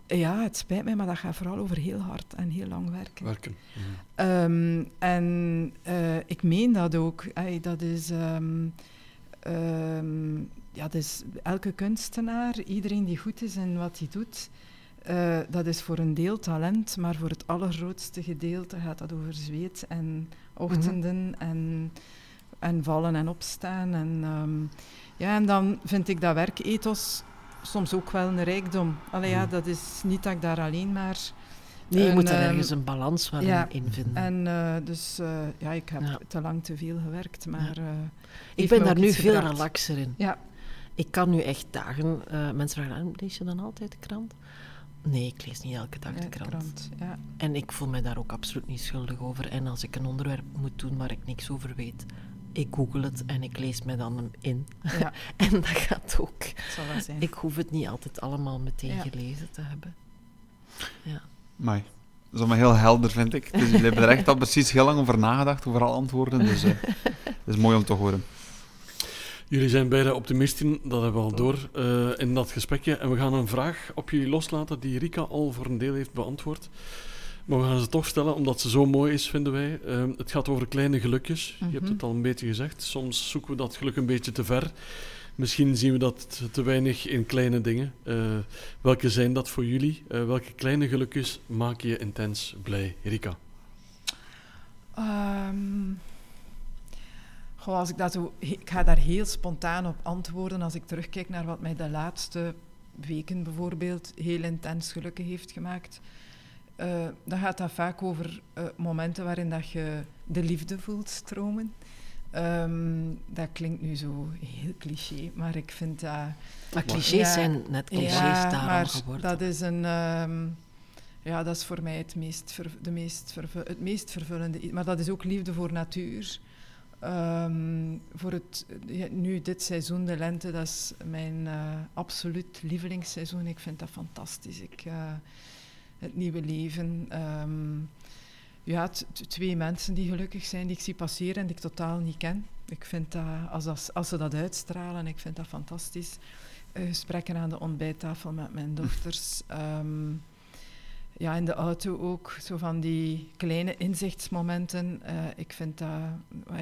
Ja, het spijt mij, maar dat gaat vooral over heel hard en heel lang werken. Werken. Mm. Um, en uh, ik meen dat ook. Ay, dat is... Um, ja, dus elke kunstenaar, iedereen die goed is in wat hij doet, uh, dat is voor een deel talent, maar voor het allergrootste gedeelte gaat dat over zweet en ochtenden mm -hmm. en, en vallen en opstaan. En, um, ja, en dan vind ik dat werkethos soms ook wel een rijkdom. Allee, ja, dat is niet dat ik daar alleen maar... Nee, je een, moet er ergens een balans wel ja, in vinden. En uh, dus uh, ja, ik heb ja. te lang te veel gewerkt, maar... Ik ben daar nu veel gebracht. relaxer in. Ja. Ik kan nu echt dagen... mensen vragen, lees je dan altijd de krant? Nee, ik lees niet elke dag de krant. krant ja. En ik voel me daar ook absoluut niet schuldig over. En als ik een onderwerp moet doen waar ik niks over weet, ik google het en ik lees me dan in. Ja. en dat gaat ook. Dat zijn. Ik hoef het niet altijd allemaal meteen ja. gelezen te hebben. Ja. Mooi. Dat is allemaal heel helder, vind ik. Dus jullie hebben er echt al precies heel lang over nagedacht, over alle antwoorden. Dus uh, dat is mooi om te horen. Jullie zijn beide optimisten, dat hebben we al door uh, in dat gesprekje. En we gaan een vraag op jullie loslaten die Rika al voor een deel heeft beantwoord. Maar we gaan ze toch stellen, omdat ze zo mooi is, vinden wij. Uh, het gaat over kleine gelukjes. Mm -hmm. Je hebt het al een beetje gezegd. Soms zoeken we dat geluk een beetje te ver. Misschien zien we dat te weinig in kleine dingen. Uh, welke zijn dat voor jullie? Uh, welke kleine gelukjes maken je intens blij, Rika? Um, goh, als ik, dat zo, ik ga daar heel spontaan op antwoorden als ik terugkijk naar wat mij de laatste weken bijvoorbeeld heel intens gelukkig heeft gemaakt. Uh, dan gaat dat vaak over uh, momenten waarin dat je de liefde voelt stromen. Um, dat klinkt nu zo heel cliché, maar ik vind dat... Maar clichés ja, zijn net clichés ja, daarom maar geworden. dat is een... Um, ja, dat is voor mij het meest, ver, de meest, vervu het meest vervullende. Maar dat is ook liefde voor natuur. Um, voor het, nu dit seizoen, de lente, dat is mijn uh, absoluut lievelingsseizoen. Ik vind dat fantastisch. Ik, uh, het nieuwe leven. Um, ja, twee mensen die gelukkig zijn, die ik zie passeren en die ik totaal niet ken. Ik vind dat, als, als, als ze dat uitstralen, ik vind dat fantastisch. Uh, gesprekken aan de ontbijttafel met mijn dochters. Um, ja, in de auto ook, zo van die kleine inzichtsmomenten. Uh, ik vind dat,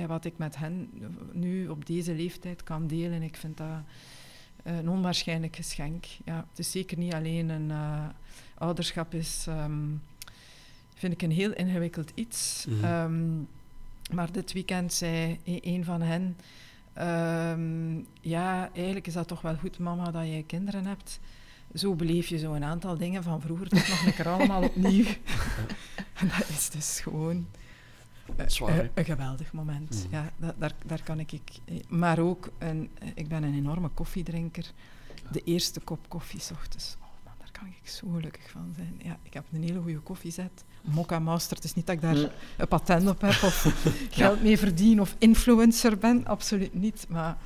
wat ik met hen nu op deze leeftijd kan delen, ik vind dat een onwaarschijnlijk geschenk. Ja, het is zeker niet alleen een... Uh, ouderschap is, um, vind ik, een heel ingewikkeld iets. Mm -hmm. um, maar dit weekend zei een van hen... Um, ja, eigenlijk is dat toch wel goed, mama, dat je kinderen hebt zo beleef je zo een aantal dingen van vroeger toch nog een keer allemaal opnieuw. en dat is dus gewoon Zwaar, een, een, geweldig moment. Mm. Ja, dat, daar, daar kan ik, ik... Maar ook, een, ik ben een enorme koffiedrinker. De eerste kop koffie s ochtends. Oh man, daar kan ik zo gelukkig van zijn. Ja, ik heb een hele goede koffiezet. Mokka Master. Het is niet dat ik daar Mm. een patent op heb of geld mee verdien of influencer ben. Absoluut niet. Maar,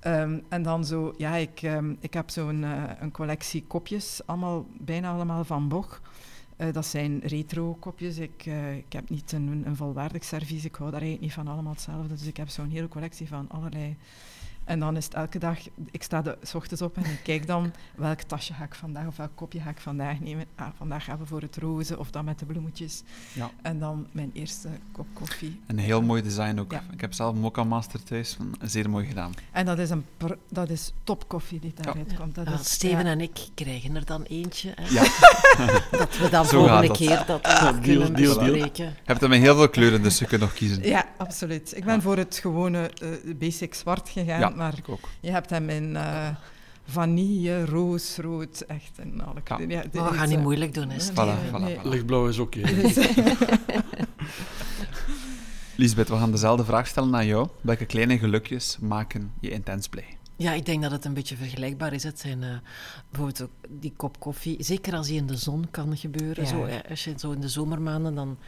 ehm, en dan zo, ja, ik, ehm, ik heb zo'n eh, een collectie kopjes, allemaal, bijna allemaal van Boch. Eh, dat zijn retro kopjes. Ik, eh, ik heb niet een, een volwaardig servies. Ik hou daar eigenlijk niet van allemaal hetzelfde. Dus ik heb zo'n hele collectie van allerlei. En dan is het elke dag, ik sta de, s ochtends op en ik kijk dan welk tasje ga ik vandaag of welk kopje ga ik vandaag nemen. Ah, vandaag gaan we voor het roze of dan met de bloemetjes. Ja. En dan mijn eerste kop koffie. Een heel mooi design ook. Ja. Ik heb zelf een Mokka Master thuis. van- Zeer mooi gedaan. En dat is, een pr- dat is topkoffie die daaruit komt. Dat Ja, is, Steven ja. en ik krijgen er dan eentje. Hè, Ja, Dat we dan Zo volgende dat. keer dat deal, kunnen deal, deal. bespreken. je hebt hem in heel veel kleuren, dus je kunt nog kiezen. Ja, absoluut. Ik ben Ja. voor het gewone eh, basic zwart gegaan, Maar ik ook. je hebt hem in eh, vanille, roos, rood, echt in alle. Ja, Maar we is, gaan niet eh, moeilijk doen, hè, nee. Voilà, nee. voilà. Lichtblauw is oké. Lisbeth, we gaan dezelfde vraag stellen aan jou. Welke kleine gelukjes maken je intens blij? Ja, ik denk dat het een beetje vergelijkbaar is. Het zijn eh, bijvoorbeeld ook die kop koffie. Zeker als die in de zon kan gebeuren. Ja. Zo, als je zo in de zomermaanden, dan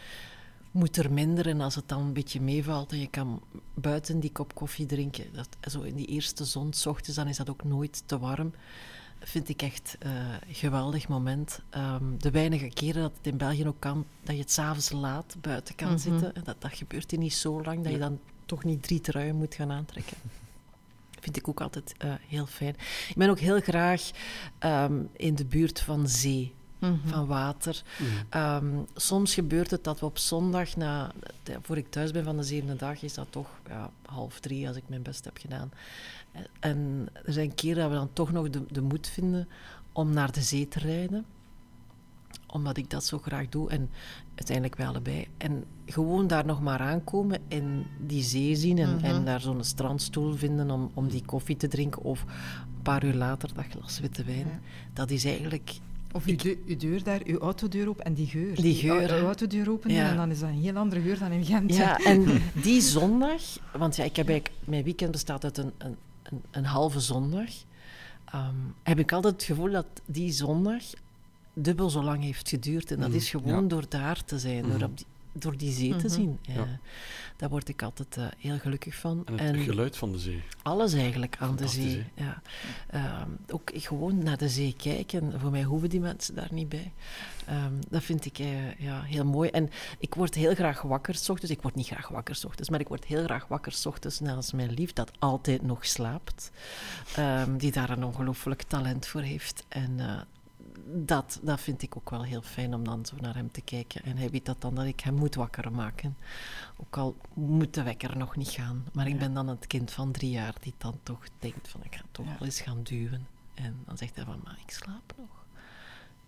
moet er minder. En als het dan een beetje meevalt en je kan buiten die kop koffie drinken, dat, zo in die eerste zon, s ochtends, dan is dat ook nooit te warm. Vind ik echt eh, een geweldig moment. Ehm, de weinige keren dat het in België ook kan, dat je het s'avonds laat buiten kan Mhm. zitten. En dat, dat gebeurt hier niet zo lang, dat je dan toch niet drie truien moet gaan aantrekken. Vind ik ook altijd eh, heel fijn. Ik ben ook heel graag ehm, in de buurt van zee, Mhm. van water. Mm. Ehm, soms gebeurt het dat we op zondag, na, voor ik thuis ben van de zevende dag, is dat toch ja, half drie als ik mijn best heb gedaan. En- En er zijn keren dat we dan toch nog de, de moed vinden om naar de zee te rijden. Omdat ik dat zo graag doe en uiteindelijk wij allebei. En gewoon daar nog maar aankomen en die zee zien en, Mhm. en daar zo'n strandstoel vinden om, om die koffie te drinken of een paar uur later dat glas witte wijn. Ja. Dat is eigenlijk Of uw, deu- uw deur daar, uw autodeur open en die geur. Die geur, hè. Uw autodeur open Ja. en dan is dat een heel andere geur dan in Gent. Ja, en die zondag, want ja, ik heb eigenlijk, mijn weekend bestaat uit een, een, een, een halve zondag, ehm, heb ik altijd het gevoel dat die zondag dubbel zo lang heeft geduurd. En dat Mhm, is gewoon ja. door daar te zijn, door, Mhm. op die, door die zee te Mhm. zien. Ja. Ja. Daar word ik altijd eh, heel gelukkig van. En het geluid van de zee. Alles eigenlijk aan de zee. Ja. Ehm, ook gewoon naar de zee kijken. Voor mij hoeven die mensen daar niet bij. Ehm, dat vind ik eh, ja, heel mooi. En ik word heel graag wakker s ochtends. Ik word niet graag wakker s ochtends, maar ik word heel graag wakker s ochtends naast mijn lief, dat altijd nog slaapt. Ehm, die daar een ongelooflijk talent voor heeft. En eh, dat, dat vind ik ook wel heel fijn om dan zo naar hem te kijken. En hij weet dat dan dat ik hem moet wakker maken. Ook al moet de wekker nog niet gaan. Maar ik ben dan het kind van drie jaar die dan toch denkt van ik ga toch wel eens gaan duwen. En dan zegt hij van, maar ik slaap nog.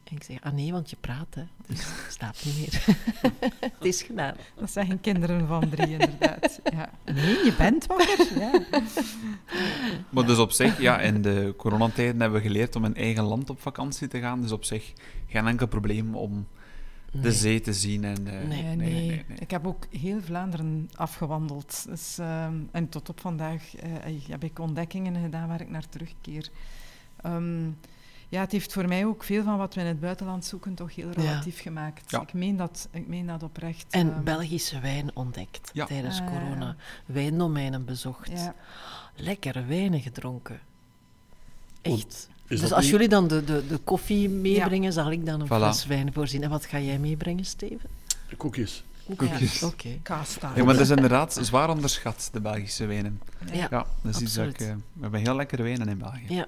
En ik zeg, ah nee, want je praat, hè. Dus slaap niet meer. het is gedaan. Dat zeggen kinderen van drie, inderdaad. Ja. Nee, je bent wakker. Ja. Maar dus op zich, ja, in de coronatijden hebben we geleerd om in eigen land op vakantie te gaan. Dus op zich geen enkel probleem om de Nee. zee te zien. En, eh, Nee. Nee, nee, Ik heb ook heel Vlaanderen afgewandeld. Dus, ehm, en tot op vandaag eh, heb ik ontdekkingen gedaan waar ik naar terugkeer. Ehm, ja, het heeft voor mij ook veel van wat we in het buitenland zoeken toch heel relatief gemaakt. Ja. Ik, meen dat, ik meen dat oprecht. En ehm, Belgische wijn ontdekt Ja. tijdens Ah, corona. Wijndomeinen bezocht. Ja, Lekkere wijnen gedronken. Echt. Is dus als niet- jullie dan de, de, de koffie meebrengen, zal ik dan een Voilà. fles wijn voorzien. En wat ga jij meebrengen, Steven? Koekjes. Koekjes. Ja, Oké. kaastaart. Ja, maar dat is inderdaad zwaar onderschat, de Belgische wijnen. Ja. Ja, dat is iets dat ik, absoluut. eh, we hebben heel lekkere wijnen in België. Ja.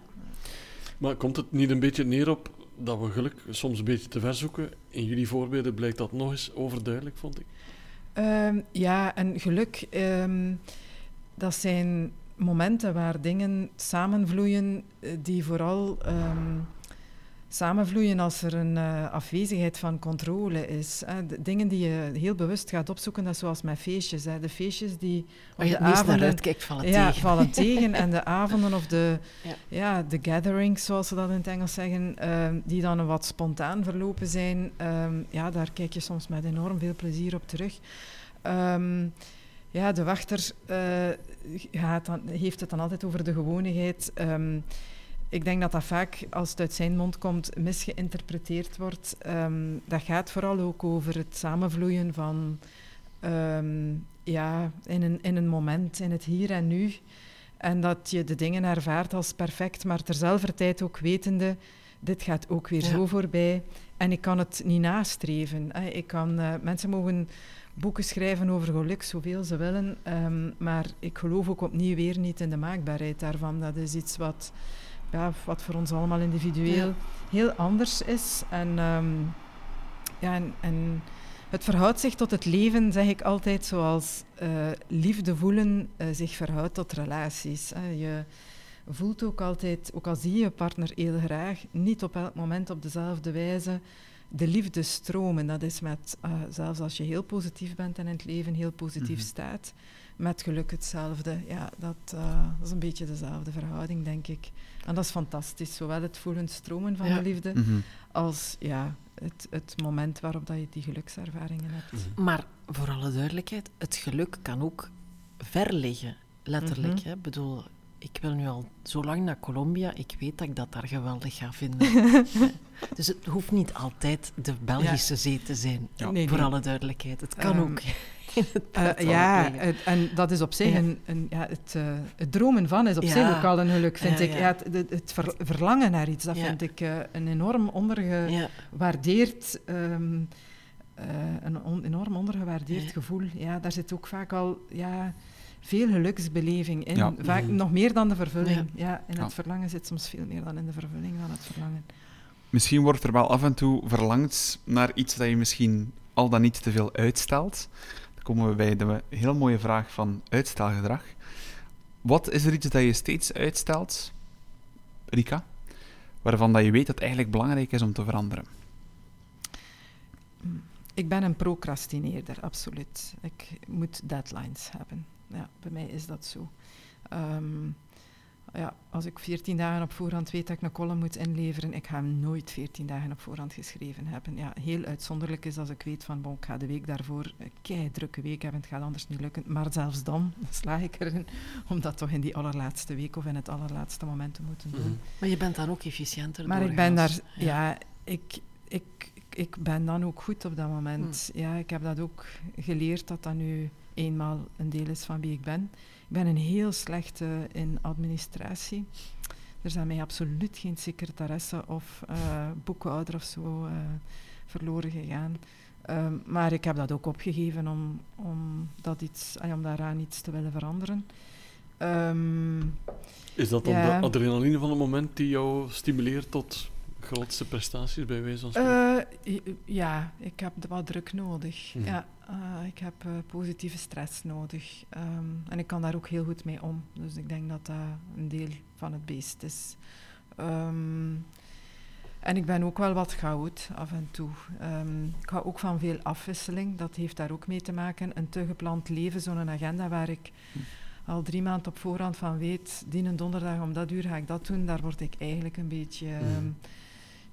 Maar komt het niet een beetje neer op dat we geluk soms een beetje te ver zoeken? In jullie voorbeelden blijkt dat nog eens overduidelijk, vond ik. Ehm, ja, en geluk, ehm, dat zijn momenten waar dingen samenvloeien eh, die vooral ehm, samenvloeien als er een eh, afwezigheid van controle is. Hè. De dingen die je heel bewust gaat opzoeken, dat is zoals met feestjes. Hè. De feestjes die op Waar je de het meest naar avonden... uitkijkt, vallen ja, tegen. vallen tegen. En de avonden of de, Ja. ja. de gatherings, zoals ze dat in het Engels zeggen, ehm, die dan wat spontaan verlopen zijn, ehm, ja, daar kijk je soms met enorm veel plezier op terug. Ehm, ja, de wachter eh, gaat dan, heeft het dan altijd over de gewonigheid. Ik denk dat dat vaak, als het uit zijn mond komt, misgeïnterpreteerd wordt. Ehm, dat gaat vooral ook over het samenvloeien van, ehm, ja, in een, in een moment, in het hier en nu. En dat je de dingen ervaart als perfect, maar terzelfde tijd ook wetende, dit gaat ook weer zo voorbij. En ik kan het niet nastreven. Ik kan, uh, mensen mogen boeken schrijven over geluk, zoveel ze willen. Um, maar ik geloof ook opnieuw weer niet in de maakbaarheid daarvan. Dat is iets wat, ja, wat voor ons allemaal individueel heel anders is. En, um, ja, en, en, het verhoudt zich tot het leven, zeg ik altijd, zoals uh, liefde voelen uh, zich verhoudt tot relaties. Je voelt ook altijd, ook al zie je je partner heel graag, niet op elk moment op dezelfde wijze de liefde stromen. Dat is met, uh, zelfs als je heel positief bent en in het leven heel positief mm-hmm. staat, met geluk hetzelfde. Ja, dat, uh, dat, is een beetje dezelfde verhouding, denk ik. En dat is fantastisch, zowel het voelen stromen van ja. de liefde, mm-hmm. als ja, het, het moment waarop dat je die gelukservaringen hebt. Mm-hmm. Maar voor alle duidelijkheid, het geluk kan ook ver liggen, letterlijk. Hè? Ik bedoel, ik wil nu al zo lang naar Colombia, ik weet dat ik dat daar geweldig ga vinden. dus het hoeft niet altijd de Belgische ja. zee te zijn, ja. nee, voor nee. alle duidelijkheid. Het kan um, ook. Uh, ja, het, en dat is op zich ja. een, een ja, het, uh, het, dromen van is op zich ook al een geluk, vind ik. Ja, het, het ver, verlangen naar iets, dat vind ik uh, een enorm ondergewaardeerd, um, een on, enorm ondergewaardeerd gevoel. Ja, daar zit ook vaak al, ja veel geluksbeleving in. Ja. Vaak mm. nog meer dan de vervulling. Ja. ja in het verlangen zit soms veel meer dan in de vervulling van het verlangen. Misschien wordt er wel af en toe verlangd naar iets dat je misschien al dan niet te veel uitstelt. Komen we bij de heel mooie vraag van uitstelgedrag. Wat is er iets dat je steeds uitstelt, Rika, waarvan dat je weet dat het eigenlijk belangrijk is om te veranderen? Ik ben een procrastineerder, absoluut. Ik moet deadlines hebben ja, bij mij is dat zo. Um, ja, als ik 14 dagen op voorhand weet dat ik een column moet inleveren, ik ga hem nooit 14 dagen op voorhand geschreven hebben. Ja, heel uitzonderlijk is als ik weet van, bon, ik ga de week daarvoor een kei drukke week hebben, het gaat anders niet lukken. Maar zelfs dan slaag ik erin om dat toch in die allerlaatste week of in het allerlaatste moment te moeten doen. Mm. Maar je bent dan ook efficiënter Maar ik ben daar, ja, ja ik, ik, ik ben dan ook goed op dat moment. Mm. Ja, ik heb dat ook geleerd dat dat nu eenmaal een deel is van wie ik ben. Ik ben een heel slechte in administratie. Er zijn mij absoluut geen secretaresse of uh, boekhouder of zo uh, verloren gegaan. Um, maar ik heb dat ook opgegeven om, om, dat iets, om daaraan iets te willen veranderen. Um, is dat dan ja. de adrenaline van het moment die jou stimuleert tot grootste prestaties bij wijze van spreken? Uh, ja, ik heb wat druk nodig. Mm. Ja, uh, ik heb uh, positieve stress nodig. Um, en ik kan daar ook heel goed mee om. Dus ik denk dat dat een deel van het beest is. Um, en ik ben ook wel wat goud af en toe. Um, ik hou ook van veel afwisseling. Dat heeft daar ook mee te maken. Een te gepland leven, zo'n agenda waar ik al drie maanden op voorhand van weet, die een donderdag om dat uur ga ik dat doen. Daar word ik eigenlijk een beetje... Hm.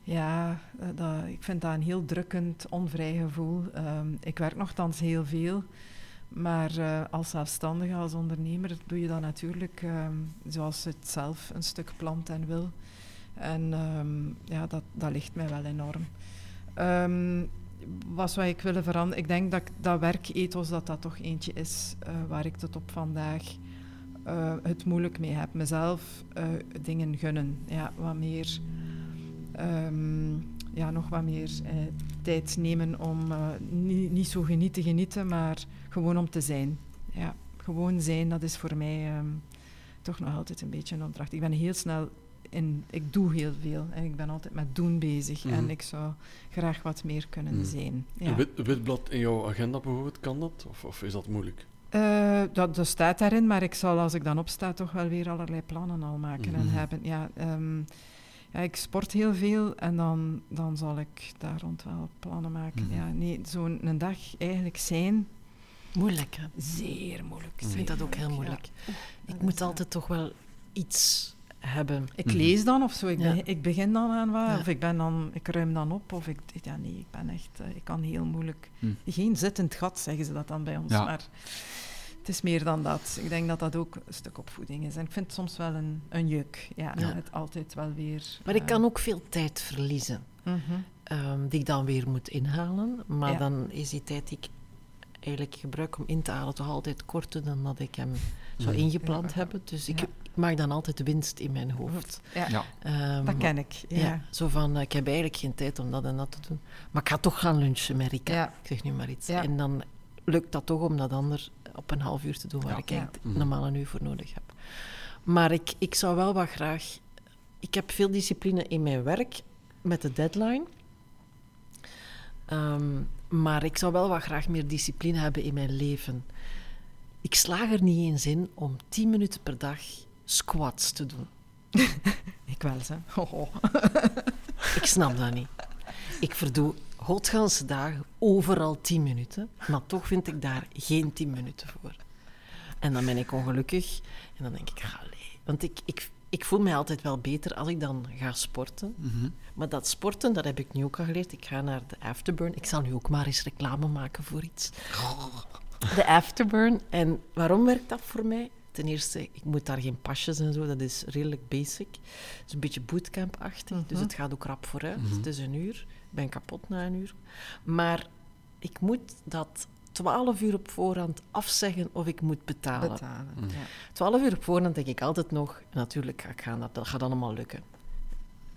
Ja, eh, ik vind dat een heel drukkend, onvrij gevoel. Um, ik werk nogthans heel veel, maar uh, als zelfstandige, als ondernemer, doe je dat natuurlijk um, zoals het zelf een stuk plant en wil. En um, ja, dat, dat ligt mij wel enorm. wat zou ik willen veranderen? Ik denk dat dat werkethos dat dat toch eentje is uh, waar ik tot op vandaag het moeilijk mee heb. Mezelf dingen gunnen, ja, wat meer um, ja, nog wat meer eh, tijd nemen om uh, niet, niet zo genieten genieten, maar gewoon om te zijn. Ja, gewoon zijn, dat is voor mij um, toch nog altijd een beetje een opdracht. Ik ben heel snel in, ik doe heel veel en ik ben altijd met doen bezig mm. en ik zou graag wat meer kunnen mm. zijn. Ja. Een wit, witblad in jouw agenda bijvoorbeeld, kan dat? Of, of is dat moeilijk? Uh, dat, dat staat daarin, maar ik zal als ik dan opsta toch wel weer allerlei plannen al maken mm. en mhm. hebben. Ja, um, ja, ik sport heel veel en dan, dan zal ik daar rond wel plannen maken. Mhm. Ja, nee, zo'n dag eigenlijk zijn. Moeilijk, hè? Zeer moeilijk. Ik vind dat ook heel moeilijk. Ja. ik moet altijd toch wel iets hebben. Ik mhm. lees dan of zo, ik, ja. ik begin dan aan wat, of ik, ben dan, ik ruim dan op, of ik, ja nee, ik ben echt, uh, ik kan heel moeilijk, mm. geen zittend gat zeggen ze dat dan bij ons, maar Het is meer dan dat. Ik denk dat dat ook een stuk opvoeding is. En ik vind het soms wel een, een juk. Ja, Ja. het altijd wel weer... Maar ik eh, kan ook veel tijd verliezen, mhm. ehm, die ik dan weer moet inhalen. Maar Ja. dan is die tijd die ik eigenlijk gebruik om in te halen toch altijd korter dan dat ik hem zou ingepland Ja. hebben. Dus ik, Ja. ik maak dan altijd de winst in mijn hoofd. Ja, Ja. Ehm, dat ken ik. Ja. Ja. zo van, eh, ik heb eigenlijk geen tijd om dat en dat te doen. Maar ik ga toch gaan lunchen met Rika. Ja. Ik zeg nu maar iets. Ja. En dan lukt dat toch om dat ander op een half uur te doen waar Ja. ik Ja. Mhm. normaal een uur voor nodig heb. Maar ik, ik zou wel wat graag... Ik heb veel discipline in mijn werk met de deadline. Ehm, maar ik zou wel wat graag meer discipline hebben in mijn leven. Ik slaag er niet eens in om 10 minuten per dag squats te doen. Ik wel, hè. Oh, oh. Ik snap dat niet. Ik verdoe godganse dagen overal 10 minuten, maar toch vind ik daar geen 10 minuten voor. En dan ben ik ongelukkig en dan denk ik, allee. Want ik, ik, ik voel mij altijd wel beter als ik dan ga sporten. Mhm. Maar dat sporten, dat heb ik nu ook al geleerd. Ik ga naar de Afterburn. Ik zal nu ook maar eens reclame maken voor iets. De Afterburn. En waarom werkt dat voor mij? Ten eerste, ik moet daar geen pasjes en zo. Dat is redelijk basic. Het is een beetje bootcamp-achtig. Dus Mhm. het gaat ook rap vooruit. Mhm. Het is een uur. Ik ben kapot na een uur. Maar ik moet dat 12 uur op voorhand afzeggen of ik moet betalen. Betalen. Mm. Ja. 12 uur op voorhand denk ik altijd nog, natuurlijk ga ik gaan, dat, dat gaat allemaal lukken.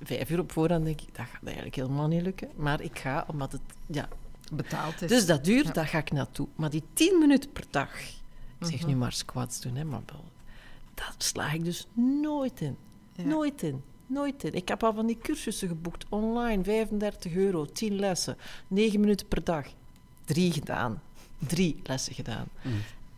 Vijf uur op voorhand denk ik, dat gaat eigenlijk helemaal niet lukken. Maar ik ga, omdat het, ja. Betaald is. Dus dat duurt, Ja. daar ga ik naartoe. Maar die 10 minuten per dag, ik zeg Mhm. nu maar squats doen, hè, maar dat sla ik dus nooit in. Ja. Nooit in. Nooit in. Ik heb al van die cursussen geboekt, online, 35 euro, 10 lessen, 9 minuten per dag. Drie gedaan. Drie lessen gedaan. Mm.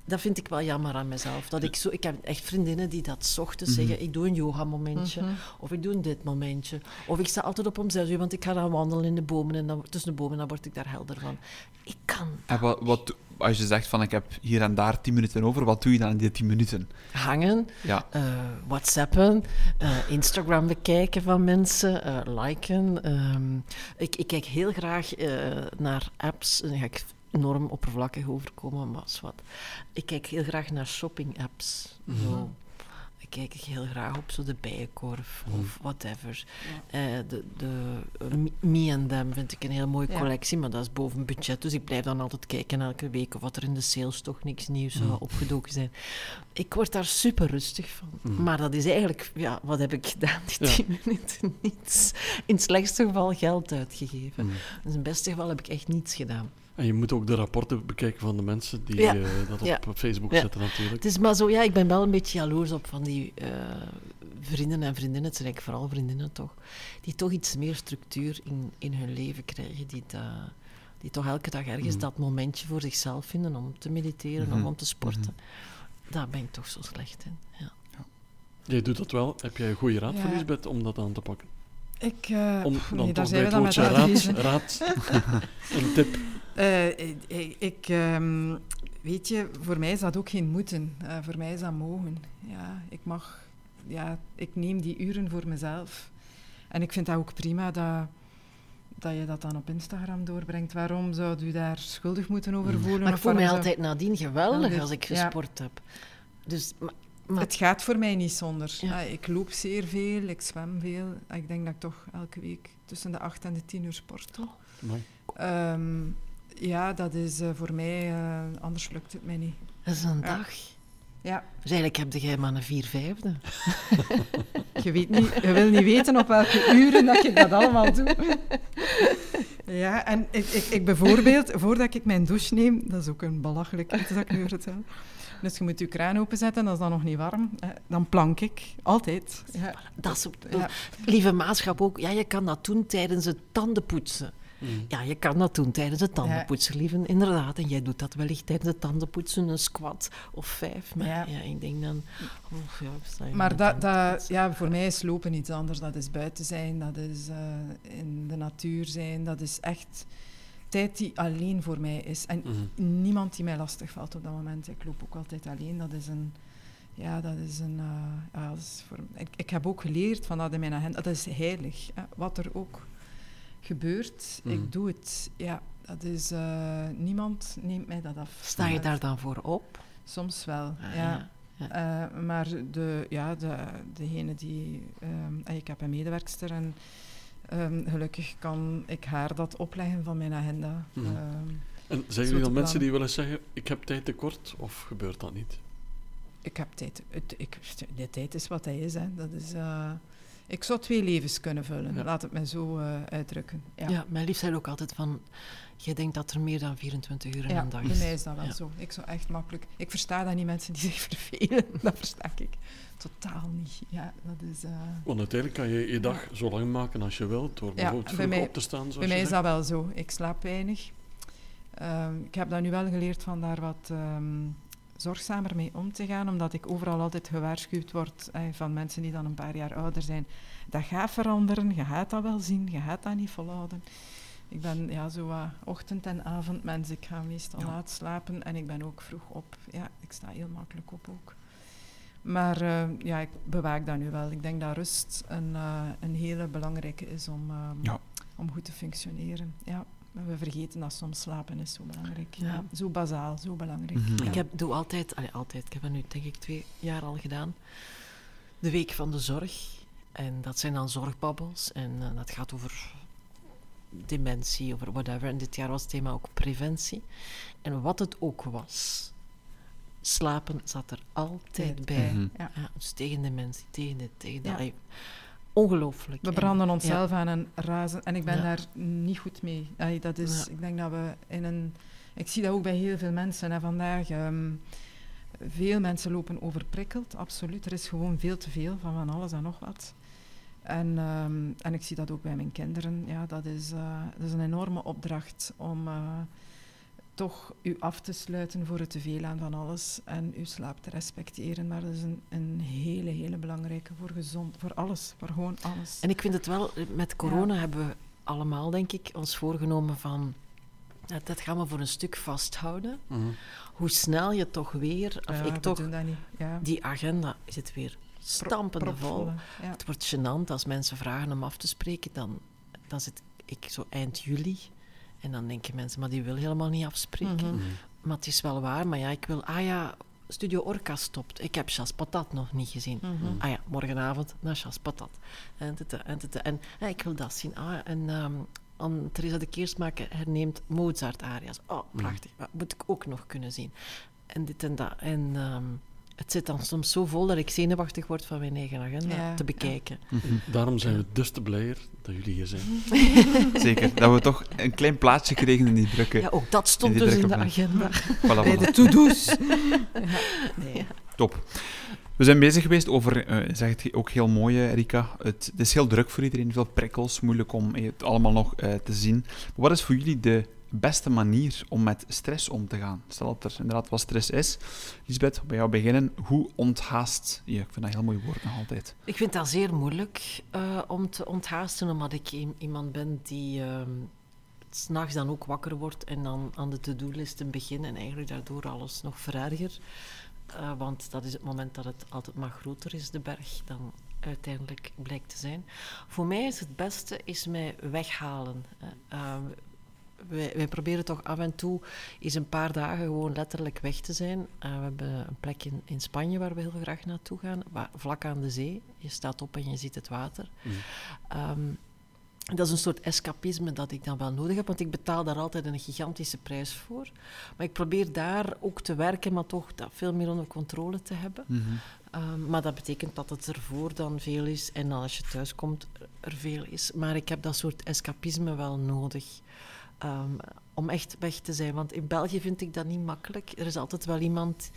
Dat vind ik wel jammer aan mezelf. Dat ik, zo, ik heb echt vriendinnen die dat 's ochtends Mhm. zeggen. Ik doe een yoga-momentje. Mhm. Of ik doe een dit momentje. Of ik sta altijd op om zes uur, want ik ga dan wandelen in de bomen. En dan, tussen de bomen, dan word ik daar helder van. Ik kan En wat, wat, als je zegt van ik heb hier en daar 10 minuten over, wat doe je dan in die 10 minuten? hangen, Ja. eh, whatsappen, eh, Instagram bekijken van mensen, eh, liken. ehm. ik, ik kijk heel graag naar apps. Dan ga ik enorm oppervlakkig overkomen, maar wat. Ik kijk heel graag naar shopping-apps. Mhm. Zo. Ik kijk heel graag op zo de bijenkorf Mhm. of whatever. Eh, de de eh, Me- Me and Them vind ik een heel mooie Ja. collectie, maar dat is boven budget. Dus ik blijf dan altijd kijken elke week of wat er in de sales toch niks nieuws zou Mhm. opgedoken zijn. Ik word daar super rustig van. Mhm. Maar dat is eigenlijk, ja, wat heb ik gedaan die Ja. tien minuten? Niets. In het slechtste geval geld uitgegeven. Mm. Dus in het beste geval heb ik echt niets gedaan. En je moet ook de rapporten bekijken van de mensen die Ja. eh, dat op Ja. Facebook Ja. zetten natuurlijk. Het is maar zo, ja, ik ben wel een beetje jaloers op van die eh, vrienden en vriendinnen, het zijn eigenlijk vooral vriendinnen toch, die toch iets meer structuur in, in hun leven krijgen, die, dat, die toch elke dag ergens Mhm. dat momentje voor zichzelf vinden om te mediteren Mhm. of om te sporten. Daar ben ik toch zo slecht in. Ja. Jij doet dat wel. Heb jij een goede raad voor Ja. Lisbeth om dat aan te pakken? Ik, eh, Om dan nee, daar zijn we het dan met woordje raad, raad een tip. Eh, ik, ik, ehm, weet je, voor mij is dat ook geen moeten. Eh, voor mij is dat mogen. Ja, ik mag, ja, ik neem die uren voor mezelf. En ik vind dat ook prima dat, dat je dat dan op Instagram doorbrengt. Waarom zou u daar schuldig moeten over Mm. voelen? Maar ik voel mij altijd nadien geweldig als ik ja. gesport heb. Dus, maar, maar- Het gaat voor mij niet zonder. Ja. Ah, ik loop zeer veel, ik zwem veel. Ah, Ik denk dat ik toch elke week tussen de 8 en de 10 uur sport doe. Amai. Ja, dat is eh, voor mij, eh, anders lukt het mij niet. dat is een Ja. dag. Ja, Dus eigenlijk heb jij maar een vier vijfde. je, weet niet, je wil niet weten op welke uren dat je dat allemaal doet. Ja, en ik, ik, ik bijvoorbeeld, voordat ik mijn douche neem, dat is ook een belachelijk iets dat ik nu vertel. Dus je moet je kraan openzetten, dat is dan nog niet warm. Dan plank ik, altijd. Ja. Dat is, Ja. Lieve maatschap ook, ja, je kan dat doen tijdens het tandenpoetsen. Mm. Ja, je kan dat doen tijdens het tandenpoetsen, lieve, inderdaad. En jij doet dat wellicht tijdens het tandenpoetsen, een squat of vijf. Maar ja, Ja. ik denk dan... Oh, ja, Maar dat, dat, ja, voor mij is lopen iets anders. Dat is buiten zijn, dat is eh, in de natuur zijn, dat is echt tijd die alleen voor mij is. En Mhm. niemand die mij lastig valt op dat moment. Ik loop ook altijd alleen. Dat is een... Ja, dat is een... eh, ja, dat is voor, ik, ik heb ook geleerd van dat in mijn agenda. Dat is heilig. hè. Wat er ook gebeurt, Mhm. ik doe het. Ja, dat is... eh, niemand neemt mij dat af. Sta je daar dan voor op? Soms wel, Ah, ja. ja. Eh, maar de, ja, de, degene die... ehm, eh, ik heb een medewerkster en ehm, gelukkig kan ik haar dat opleggen van mijn agenda. Mhm. Ehm, En zijn jullie dan mensen die willen zeggen, ik heb tijd tekort, of gebeurt dat niet? ik heb tijd. Het, ik, de tijd is wat hij is. Hè. Dat is eh, ik zou twee levens kunnen vullen, Ja. laat het mij zo eh, uitdrukken. Ja. Ja. mijn lief zei ook altijd van... Jij denkt dat er meer dan 24 uur in Ja, een dag bij is. mij is dat wel Ja. zo. Ik zou echt makkelijk... Ik versta dat niet, mensen die zich vervelen. Dat versta ik totaal niet. Ja, dat is... eh, Want uiteindelijk kan je je dag zo lang maken als je wilt, door bijvoorbeeld bij vroeg mij- op te staan, zoals Bij mij is dat wel zo. Ik slaap weinig. Ehm, ik heb daar nu wel geleerd van daar wat ehm, zorgzamer mee om te gaan, omdat ik overal altijd gewaarschuwd word eh, van mensen die dan een paar jaar ouder zijn. Dat gaat veranderen, je gaat dat wel zien, je gaat dat niet volhouden. Ik ben ja, zo ochtend- en avondmens. Ik ga meestal Ja. laat slapen en ik ben ook vroeg op. Ja, ik sta heel makkelijk op ook. Maar eh, ja, ik bewaak dat nu wel. Ik denk dat rust een, eh, een hele belangrijke is om, Ja. om goed te functioneren. Ja, we vergeten dat soms slapen is zo belangrijk. Ja. Ja. zo bazaal, zo belangrijk. Mhm. Ja. Ik heb, doe altijd, allee, altijd, ik heb dat nu denk ik twee jaar al gedaan, de Week van de Zorg. En dat zijn dan zorgbabbels en eh, dat gaat over dementie, over whatever. En dit jaar was het thema ook preventie. En wat het ook was, slapen zat er altijd Tijd bij. Mhm. Ja. Ja, dus tegen dementie, tegen dit, tegen dat. Ongelooflijk. We En- branden onszelf aan een razen. En ik ben Ja. daar niet goed mee. Allee, dat is, Ja. Ik denk dat we in een... Ik zie dat ook bij heel veel mensen hè, vandaag. ehm, veel mensen lopen overprikkeld, absoluut. Er is gewoon veel te veel van van alles en nog wat. En, ehm, en ik zie dat ook bij mijn kinderen. Ja, dat is, eh, dat is een enorme opdracht om eh, toch u af te sluiten voor het te veel aan van alles en uw slaap te respecteren. Maar dat is een, een hele, hele belangrijke voor gezond, voor alles, voor gewoon alles. En ik vind het wel, met corona hebben we allemaal, denk ik, ons voorgenomen van... ja, Dat gaan we voor een stuk vasthouden. Mhm. Hoe snel je toch weer, of Ja, ik we toch, doen dat niet. Ja. die agenda zit weer stampende vol. Het wordt gênant als mensen vragen om af te spreken. Dan, dan zit ik zo eind juli. En dan denken mensen, maar die wil helemaal niet afspreken. Mhm. Mhm. Maar het is wel waar. Maar ja, ik wil... Ah ja, Studio Orca stopt. Ik heb Chas Patat nog niet gezien. Mhm. Ah ja, morgenavond naar Chas Patat. En, tete, en, tete. en ja, ik wil dat zien. Ah, en ehm aan Theresa de Keersmaker herneemt Mozart-aria's. Oh, prachtig. Dat moet ik ook nog kunnen zien. En dit en dat. En ehm, het zit dan soms zo vol dat ik zenuwachtig word van mijn eigen agenda Ja, te bekijken. Mhm. Daarom zijn we dus te blijer dat jullie hier zijn. Zeker. Dat we toch een klein plaatsje kregen in die drukke. Ja, ook dat stond in dus in de agenda. Voilà, Bij voilà. de to-do's. Nee. Top. We zijn bezig geweest over, eh zeg het ook heel mooi, eh, Rika. Het, het is heel druk voor iedereen, veel prikkels, moeilijk om het allemaal nog eh, te zien. Maar wat is voor jullie de beste manier om met stress om te gaan? Stel dat er inderdaad wat stress is. Lisbeth, bij jou beginnen. Hoe onthaast je? Ik vind dat een heel mooi woord nog altijd. Ik vind dat zeer moeilijk eh, om te onthaasten, omdat ik iemand ben die ehm, s s'nachts dan ook wakker wordt en dan aan de to-do-listen begint en eigenlijk daardoor alles nog vererger. Eh, want dat is het moment dat het altijd maar groter is, de berg, dan uiteindelijk blijkt te zijn. Voor mij is het beste is mij weghalen. hè. Wij, wij proberen toch af en toe eens een paar dagen gewoon letterlijk weg te zijn. Eh, we hebben een plek in, in Spanje waar we heel graag naartoe gaan, waar, vlak aan de zee. Je staat op en je ziet het water. Mhm. Ehm, dat is een soort escapisme dat ik dan wel nodig heb, want ik betaal daar altijd een gigantische prijs voor. Maar ik probeer daar ook te werken, maar toch dat veel meer onder controle te hebben. Mhm. Ehm, maar dat betekent dat het ervoor dan veel is en dan als je thuis komt er veel is. Maar ik heb dat soort escapisme wel nodig ehm, om echt weg te zijn. Want in België vind ik dat niet makkelijk. Er is altijd wel iemand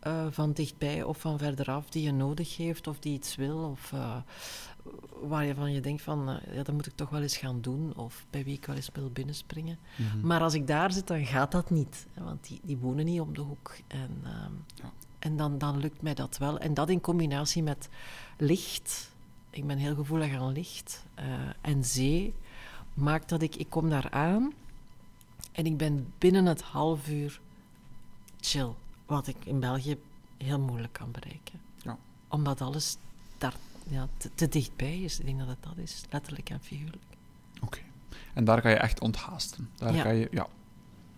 eh, van dichtbij of van verderaf die je nodig heeft of die iets wil. Of eh, waar je van je denkt van, eh, ja, dat moet ik toch wel eens gaan doen. Of bij wie ik wel eens wil binnenspringen. Mhm. Maar als ik daar zit, dan gaat dat niet. Want die, die wonen niet om de hoek. En, ehm, Ja. en dan, dan lukt mij dat wel. En dat in combinatie met licht. Ik ben heel gevoelig aan licht. en zee maakt dat ik... Ik kom daar aan en ik ben binnen het half uur chill. Wat ik in België heel moeilijk kan bereiken. Ja. Omdat alles daar ja, te, te dichtbij is. Ik denk dat het dat is. Letterlijk en figuurlijk. Oké. En daar ga je echt onthaasten. Daar Ja. ga je, ja.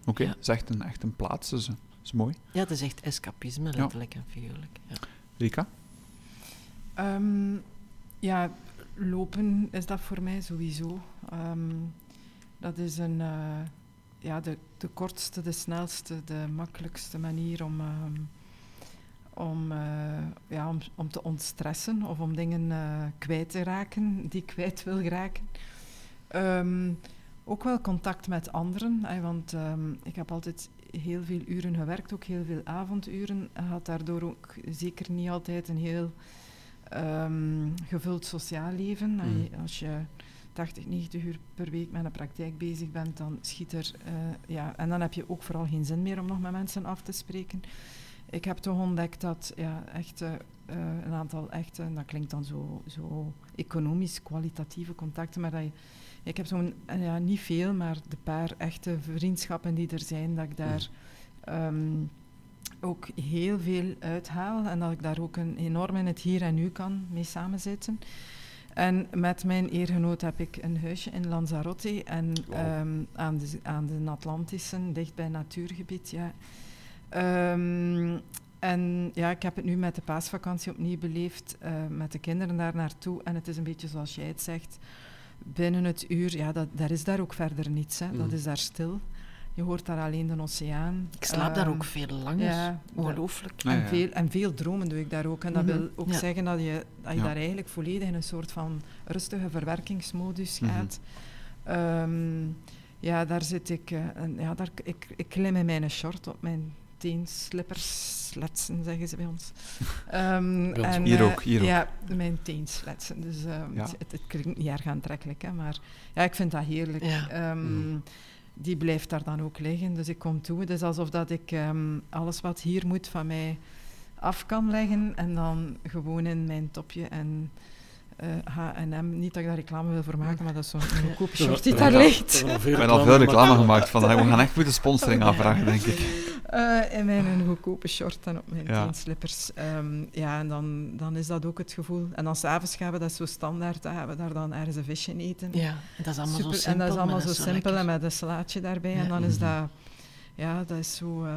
Oké, Ja. dat is echt een, echt een plaats. Dus, eh, is mooi. Ja, het is echt escapisme, letterlijk en figuurlijk. Ja. Rika? Ehm, ja, lopen is dat voor mij sowieso. Ehm, dat is een, eh, ja, de, de kortste, de snelste, de makkelijkste manier om, ehm, om, eh, ja, om, om te ontstressen of om dingen eh, kwijt te raken die ik kwijt wil raken. Ehm, ook wel contact met anderen, want ik heb altijd heel veel uren gewerkt, ook heel veel avonduren. Had daardoor ook zeker niet altijd een heel gevuld sociaal leven. Mm. Als je 80, 90 uur per week met een praktijk bezig bent, dan schiet er... Uh, ja, en dan heb je ook vooral geen zin meer om nog met mensen af te spreken. Ik heb toch ontdekt dat ja, echt, uh, een aantal echte, dat klinkt dan zo, zo economisch, kwalitatieve contacten, maar dat je, ik heb zo'n, ja, niet veel, maar de paar echte vriendschappen die er zijn, dat ik daar... Um, ook heel veel uithaal en dat ik daar ook een enorm in het hier en nu kan mee samenzitten. En met mijn eergenoot heb ik een huisje in Lanzarote en ehm, aan, de, aan de Atlantische, dicht bij natuurgebied. Ja. Um, en ja, ik heb het nu met de paasvakantie opnieuw beleefd, uh, met de kinderen daar naartoe. En het is een beetje zoals jij het zegt, binnen het uur, ja, dat, daar is daar ook verder niets. Hè. Dat mm. is daar stil. Je hoort daar alleen de oceaan. Ik slaap daar ehm, ook veel langer. Ja, Ongelooflijk. En, veel, en veel dromen doe ik daar ook. En dat mhm. wil ook zeggen dat je, dat je daar eigenlijk volledig in een soort van rustige verwerkingsmodus mhm. gaat. um, ja, daar zit ik... Uh, ja, daar, ik, ik klim in mijn short op mijn teenslippers, sletsen, zeggen ze bij ons. Um, en, hier ook, hier Ja, mijn teensletsen. Dus het, het, klinkt niet erg aantrekkelijk, hè, maar ja, ik vind dat heerlijk. Um, die blijft daar dan ook liggen. Dus ik kom toe. Het is alsof dat ik um, alles wat hier moet van mij af kan leggen en dan gewoon in mijn topje en H&M. Niet dat ik daar reclame wil voor maken, maar dat is zo'n goedkope short die daar ligt. Ik ben al veel reclame gemaakt van. We gaan echt goede sponsoring aanvragen, denk ik. Uh, in mijn goedkope short en op mijn ja. teenslippers. Um, ja, en dan, dan is dat ook het gevoel. En dan s'avonds gaan we dat zo standaard, gaan we daar dan ergens een visje eten. Ja, en dat is allemaal Super, zo simpel. En dat is allemaal zo simpel en met een salaatje daarbij. En dan is mhm. dat ja, dat is zo uh,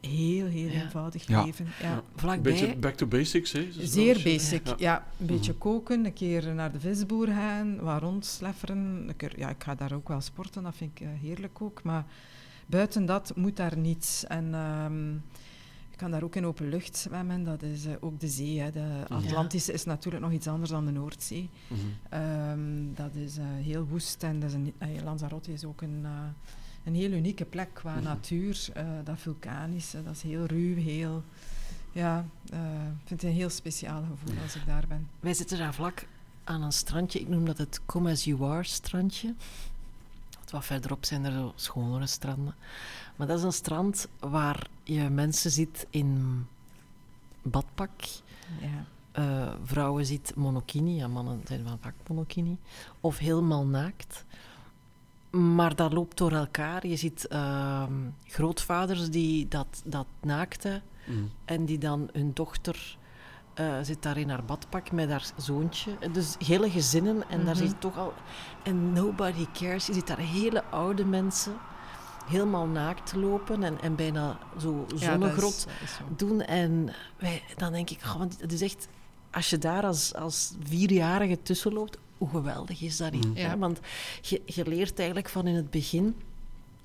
heel, heel eenvoudig ja. leven. Ja. Vlakbij. Beetje back to basics, hè? Zeer basic, ja. Een beetje mhm. koken, een keer naar de visboer gaan, wat rondslefferen. Een keer, ja, ik ga daar ook wel sporten, dat vind ik uh, heerlijk ook. Maar buiten dat moet daar niets. En... Um, ik kan daar ook in open lucht zwemmen, dat is uh, ook de zee. Hè. De Atlantische is natuurlijk nog iets anders dan de Noordzee. Mm -hmm. um, dat is uh, heel woest en dat is een, uh, Lanzarote is ook een, een heel unieke plek qua mhm. natuur. Uh, dat vulkanische, dat is heel ruw, heel... Ja, uh, ik vind het een heel speciaal gevoel als ik daar ben. Wij zitten daar vlak aan een strandje. Ik noem dat het Come As You Are strandje. Wat verderop zijn er zo schonere stranden. Maar dat is een strand waar je mensen ziet in badpak. Ja. Uh, vrouwen ziet monokini, ja, mannen zijn van vaak monokini. Of helemaal naakt. Maar dat loopt door elkaar. Je ziet uh, grootvaders die dat, dat naakten mm. en die dan hun dochter uh, zit daar in haar badpak met haar zoontje. Dus hele gezinnen en daar mhm. je toch al... En nobody cares. Je ziet daar hele oude mensen helemaal naakt lopen en, en bijna zo zonnegrot doen. En wij, dan denk ik, oh, het is echt... Als je daar als, als vierjarige tussen loopt, hoe geweldig is dat niet? Mm. Want je, je leert eigenlijk van in het begin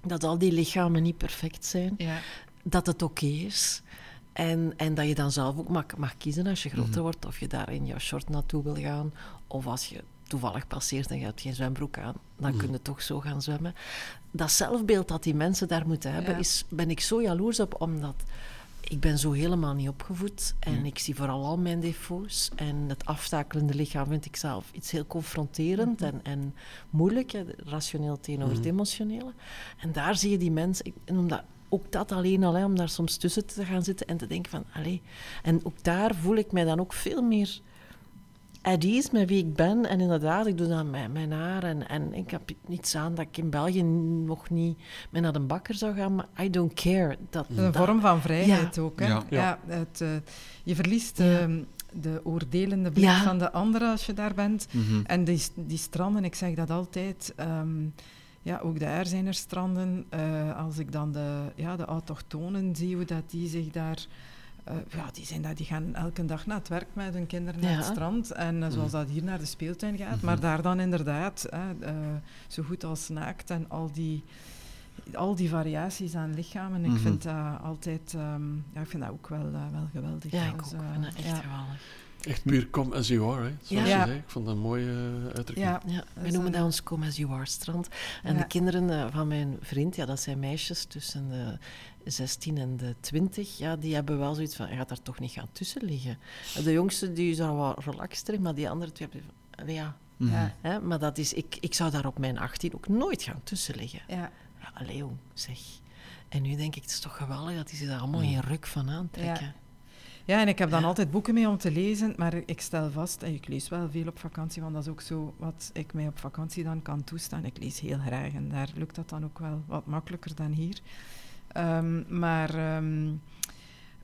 dat al die lichamen niet perfect zijn, ja. dat het oké is. En, en dat je dan zelf ook mag, mag kiezen als je groter mm. wordt, of je daar in jouw short naartoe wil gaan, of als je toevallig passeert en je hebt geen zwembroek aan, dan mm. kun je toch zo gaan zwemmen. Dat zelfbeeld dat die mensen daar moeten hebben, is, ben ik zo jaloers op, omdat ik ben zo helemaal niet opgevoed en ik zie vooral al mijn defo's. En het aftakelende lichaam vind ik zelf iets heel confronterend mhm. en, en moeilijk, hè, rationeel tegenover het mhm. emotionele. En daar zie je die mensen, ik noem dat ook dat alleen al, hè, om daar soms tussen te gaan zitten en te denken van, allee. En ook daar voel ik mij dan ook veel meer at ease met wie ik ben. En inderdaad, ik doe dan mijn, mijn haar. En, en ik heb niets aan dat ik in België nog niet meer naar de bakker zou gaan. Maar I don't care. Dat, een vorm van vrijheid ook. Hè? Ja. ja het, uh, je verliest... Uh, de oordelende blik van de anderen als je daar bent. Mm -hmm. En die, die stranden, ik zeg dat altijd, um, ja, ook daar zijn er stranden. Eh, als ik dan de, ja, de autochtonen zie, hoe dat die zich daar... eh, ja, die, zijn dat, die gaan elke dag naar het werk met hun kinderen naar het strand. En eh, zoals Mhm. dat hier naar de speeltuin gaat. Mhm. Maar daar dan inderdaad, eh, zo goed als naakt en al die, al die variaties aan lichamen. Ik Mhm. vind dat altijd... ehm, ja, ik vind dat ook wel, wel geweldig. Ja, ik Dus, ook. Ik vind dat echt ja. geweldig. Echt puur come as you are, hè, zoals Ja. je zei. Ik vond dat een mooie eh, uitdrukking. Ja, wij noemen dat ons Come As You Are strand. En Ja. de kinderen eh, van mijn vriend, ja, dat zijn meisjes tussen de 16 en de 20, ja, die hebben wel zoiets van, je gaat daar toch niet gaan tussen liggen. De jongste die is al wat relaxter, maar die andere twee hebben van, ja. Mhm. ja, Hè, maar dat is, ik, ik zou daar op mijn 18 ook nooit gaan tussen liggen. ja. Ja, allee, jong, zeg. En nu denk ik, het is toch geweldig dat die zich daar allemaal Mm. geen ruk van aantrekken. Ja, en ik heb dan altijd boeken mee om te lezen, maar ik stel vast, en ik lees wel veel op vakantie, want dat is ook zo wat ik mij op vakantie dan kan toestaan. Ik lees heel graag en daar lukt dat dan ook wel wat makkelijker dan hier. Ehm, maar ehm,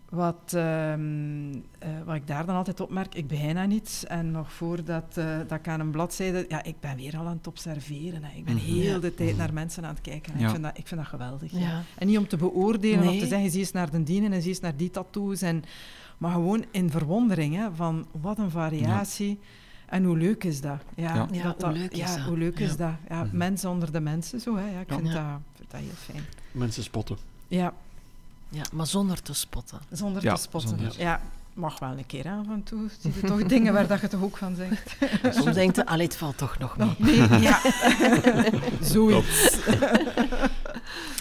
wat, ehm, eh, wat ik daar dan altijd opmerk, ik begin aan iets en nog voordat eh, dat ik aan een bladzijde... Ja, ik ben weer al aan het observeren. Hè. Ik ben Mhm. heel de tijd Mhm. naar mensen aan het kijken. Ja. Ik, vind dat, ik vind dat geweldig. ja. Ja. En niet om te beoordelen of te zeggen, zie eens naar de dienen en zie eens naar die tattoos. En, maar gewoon in verwondering hè, van wat een variatie. En hoe leuk is dat? Ja, Ja. Ja, hoe leuk is ja, dat? Hoe leuk is Ja. dat? Ja, Mhm. Mensen onder de mensen, zo. Hè. Ja, ik Ja. vind, Ja. Dat, vind dat heel fijn. Mensen spotten. Ja, Ja, maar zonder te spotten. zonder Ja, te spotten. zonder. Ja, mag wel een keer af en toe. Zie je toch dingen waar dat je toch ook van zegt. Soms denkt je, allee, het valt toch nog mee. Nee, ja. Zoiets.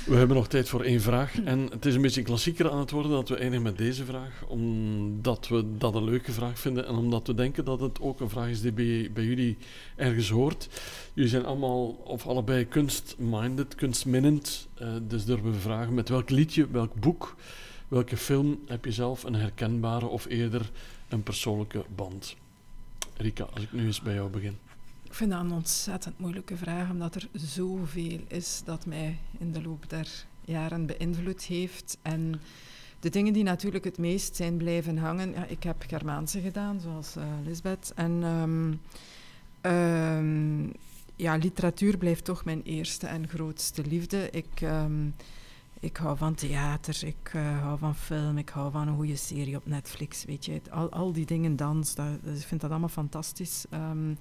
We hebben nog tijd voor één vraag. En het is een beetje klassieker aan het worden dat we eindigen met deze vraag. Omdat we dat een leuke vraag vinden. En omdat we denken dat het ook een vraag is die bij, bij jullie ergens hoort. Jullie zijn allemaal, of allebei kunstminded, kunstminnend. Eh, dus durven we vragen met welk liedje, welk boek, welke film heb je zelf een herkenbare of eerder een persoonlijke band? Rika, als ik nu eens bij jou begin. Ik vind dat een ontzettend moeilijke vraag, omdat er zoveel is dat mij in de loop der jaren beïnvloed heeft. En de dingen die natuurlijk het meest zijn blijven hangen, ja, ik heb Germaanse gedaan, zoals eh, Lisbeth. En ehm, ehm, ja, literatuur blijft toch mijn eerste en grootste liefde. Ik, ehm, ik hou van theater, ik eh, hou van film, ik hou van een goede serie op Netflix, weet je. Al, al die dingen, dans, dat, ik vind dat allemaal fantastisch. Ehm,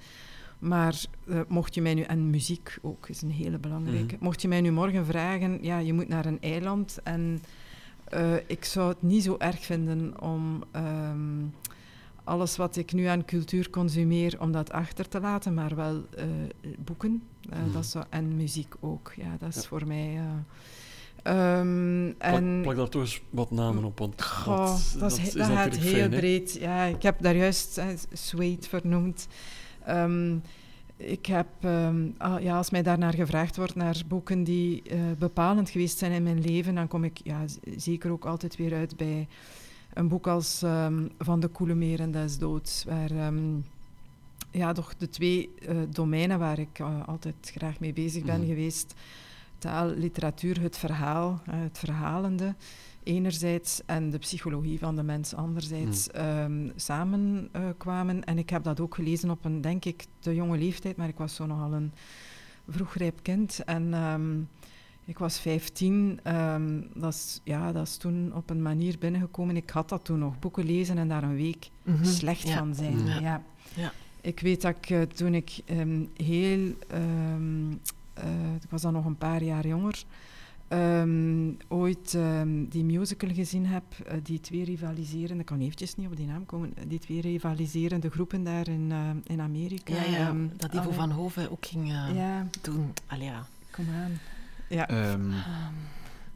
maar eh, mocht je mij nu, en muziek ook is een hele belangrijke. Mhm. Mocht je mij nu morgen vragen, ja, je moet naar een eiland. En eh, ik zou het niet zo erg vinden om ehm, alles wat ik nu aan cultuur consumeer, om dat achter te laten, maar wel boeken. Mhm. dat zou, en muziek ook. Ja, dat is Ja. voor mij. Eh, ehm, Plak, en, plak daar toch eens wat namen op, want Goh, dat, dat, is, dat gaat heel fijn, breed. Ja, ik heb daar juist eh, Suede vernoemd. Ehm, ik heb, ehm, ah, ja, als mij daarnaar gevraagd wordt, naar boeken die eh, bepalend geweest zijn in mijn leven, dan kom ik ja, zeker ook altijd weer uit bij een boek als Van de Koele Meren des Doods, waar ja, toch de twee eh, domeinen waar ik eh, altijd graag mee bezig ben Mhm. geweest, taal, literatuur, het verhaal, eh, het verhalende enerzijds en de psychologie van de mens anderzijds ehm, samenkwamen. en ik heb dat ook gelezen op een, denk ik, te jonge leeftijd, maar ik was zo nogal een vroegrijp kind. En ehm, ik was 15. ehm, dat, is, ja, dat is toen op een manier binnengekomen. Ik had dat toen nog, boeken lezen en daar een week Mhm. slecht Ja. van zijn. Mm. Ja. Ja. Ja. Ik weet dat ik eh, toen ik ehm, heel... eh, ik was dan nog een paar jaar jonger... ehm, ooit ehm, die musical gezien heb, eh, die twee rivaliserende... Ik kan eventjes niet op die naam komen. eh, Die twee rivaliserende groepen daar in, in Amerika. Ja, ja, ehm, dat Ivo allee, van Hoven ook ging Ja, doen. Allee, ja. kom aan. Ja.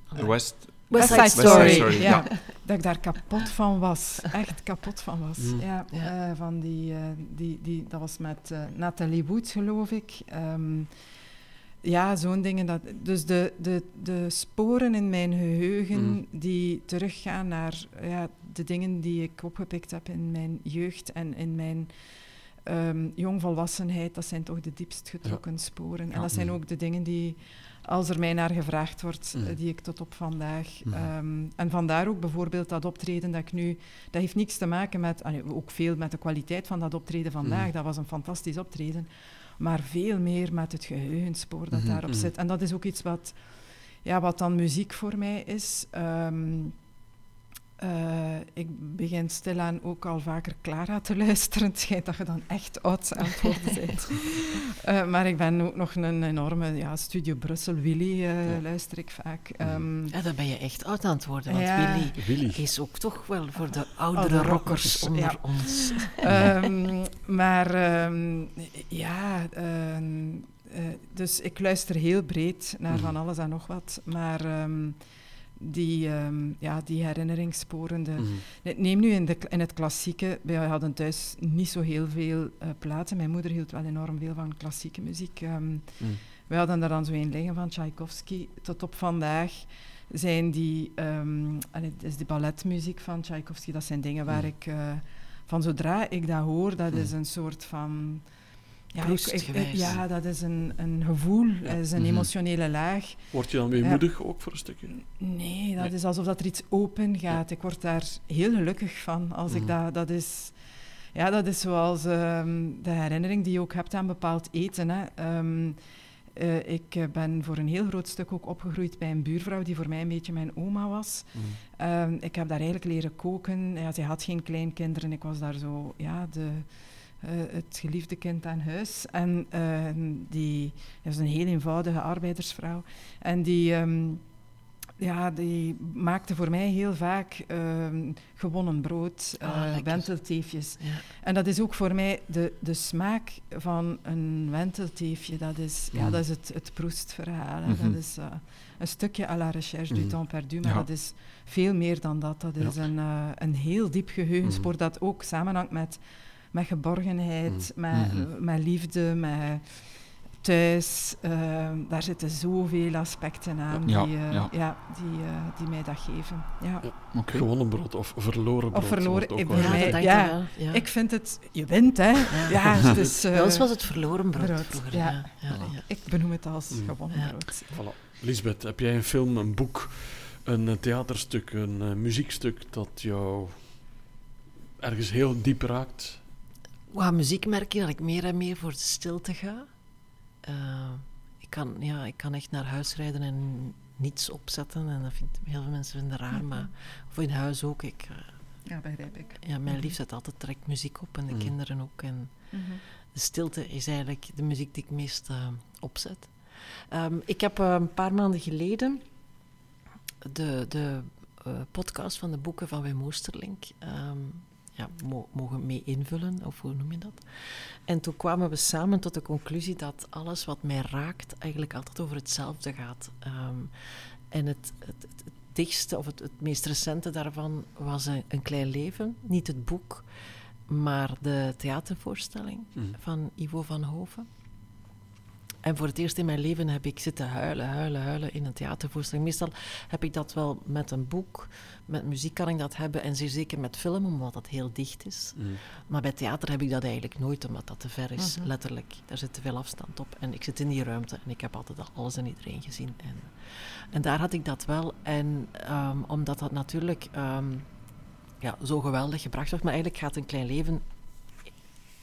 West, West West Side Side Story. Story, ja. ja. Dat ik daar kapot van was. Echt kapot van was. Mm. Ja, Ja. eh, van die, eh, die, die, dat was met eh, Nathalie Wood, geloof ik. Ehm, ja, zo'n dingen. Dat, dus de, de, de sporen in mijn geheugen Mm. die teruggaan naar ja, de dingen die ik opgepikt heb in mijn jeugd en in mijn ehm, jongvolwassenheid, dat zijn toch de diepst getrokken sporen. En dat zijn Mm. ook de dingen die, als er mij naar gevraagd wordt, Mm. eh, die ik tot op vandaag. Mhm. ehm, en vandaar ook bijvoorbeeld dat optreden dat ik nu. Dat heeft niks te maken met. ook veel met de kwaliteit van dat optreden vandaag. Dat was een fantastisch optreden. Maar veel meer met het geheugenspoor dat Mhm, daarop mhm. zit. En dat is ook iets wat, ja, wat dan muziek voor mij is. Ehm, eh, ik begin stilaan ook al vaker Clara te luisteren. Het schijnt dat je dan echt oud aan het worden bent. Eh, maar ik ben ook nog een enorme ja, Studio Brussel, Willy eh, Ja. luister ik vaak. Ehm, Ja, dan ben je echt oud aan het worden, want Ja. Willy Willy. is ook toch wel voor de oudere Oude rockers rockers, onder ja. ons. Ehm, maar ehm, ja, dus ik luister heel breed naar Mhm. van alles en nog wat. Maar ehm, die, ehm, ja, die herinneringssporen. de- Mhm. Neem nu in, de, in het klassieke. Wij hadden thuis niet zo heel veel eh, platen. Mijn moeder hield wel enorm veel van klassieke muziek. Mhm. wij hadden daar dan zo een liggen van Tchaikovsky. Tot op vandaag zijn die, ehm allee, het is de balletmuziek van Tchaikovsky, dat zijn dingen waar Mm. ik, eh, van zodra ik dat hoor, dat Mm. is een soort van... Ja, ik- ik- ja, dat is een, een gevoel, Ja. dat is een Mhm. emotionele laag. Word je dan weemoedig ook voor een stukje? Nee, dat Nee. is alsof dat er iets open gaat. Ik word daar heel gelukkig van. Als ik Mhm. dat, dat is... Ja, dat is zoals ehm, de herinnering die je ook hebt aan bepaald eten. Hè. Ehm, eh, ik eh, ben voor een heel groot stuk ook opgegroeid bij een buurvrouw die voor mij een beetje mijn oma was. Mhm. Ehm, ik heb daar eigenlijk leren koken. Ja, zij had geen kleinkinderen. Ik was daar zo, ja, de, eh, het geliefde kind aan huis. En ehm, die dat is een heel eenvoudige arbeidersvrouw. En die, ehm, ja, die maakte voor mij heel vaak ehm, gewonnen brood, eh, lekker. wentelteefjes. Ja. En dat is ook voor mij de, de smaak van een wentelteefje. Dat is, ja, Mhm. dat is het, het proestverhaal. Mhm. Dat is eh, een stukje à la recherche du Mhm. temps perdu. Maar Ja. dat is veel meer dan dat. Dat is een, eh, een heel diep geheugenspoor Mhm. dat ook samenhangt met, met geborgenheid, met, Mhm. met liefde, met thuis. eh, daar zitten zoveel aspecten aan Ja, die, eh, ja. ja, die, eh, die mij dat geven. Ja. Gewonnen brood of verloren brood. verloren- wordt ook ik mij- ja. ik wel. Ja. Ik vind het... Je wint, hè? Ja. Bij ons eh, was het verloren brood, brood, vroeger. ja. Ja. Ja, Voilà. ja. Ik benoem het als Mm. gewonnen Ja. brood. Voilà. Lisbeth, heb jij een film, een boek, een eh, theaterstuk, een eh, muziekstuk dat jou ergens heel diep raakt? Qua muziek merk je dat ik meer en meer voor de stilte ga. Eh, ik, kan, ja, ik kan echt naar huis rijden en niets opzetten. En dat vindt, heel veel mensen vinden raar, Mhm. maar... Of in huis ook. Ik, eh, Ja, begrijp ik. ja, mijn Mhm. lief zet altijd direct muziek op en de Mhm. kinderen ook. En de stilte is eigenlijk de muziek die ik meest eh, opzet. Ehm, ik heb eh, een paar maanden geleden de, de eh, podcast van de boeken van Wim Oosterlink ehm, ja, mogen mee invullen, of hoe noem je dat? En toen kwamen we samen tot de conclusie dat alles wat mij raakt eigenlijk altijd over hetzelfde gaat. Ehm, en het, het, het, het dichtste, of het, meest recente daarvan was een, een klein leven. Niet het boek, maar de theatervoorstelling Mhm. van Ivo van Hoven. En voor het eerst in mijn leven heb ik zitten huilen, huilen, huilen in een theatervoorstelling. Meestal heb ik dat wel met een boek, met muziek kan ik dat hebben en zeer zeker met film, omdat dat heel dicht is. Mhm. Maar bij theater heb ik dat eigenlijk nooit, omdat dat te ver is, Mhm. letterlijk. Daar zit te veel afstand op. En ik zit in die ruimte en ik heb altijd al alles en iedereen gezien. En, en daar had ik dat wel. En ehm, omdat dat natuurlijk ehm, ja, zo geweldig gebracht wordt, maar eigenlijk gaat een klein leven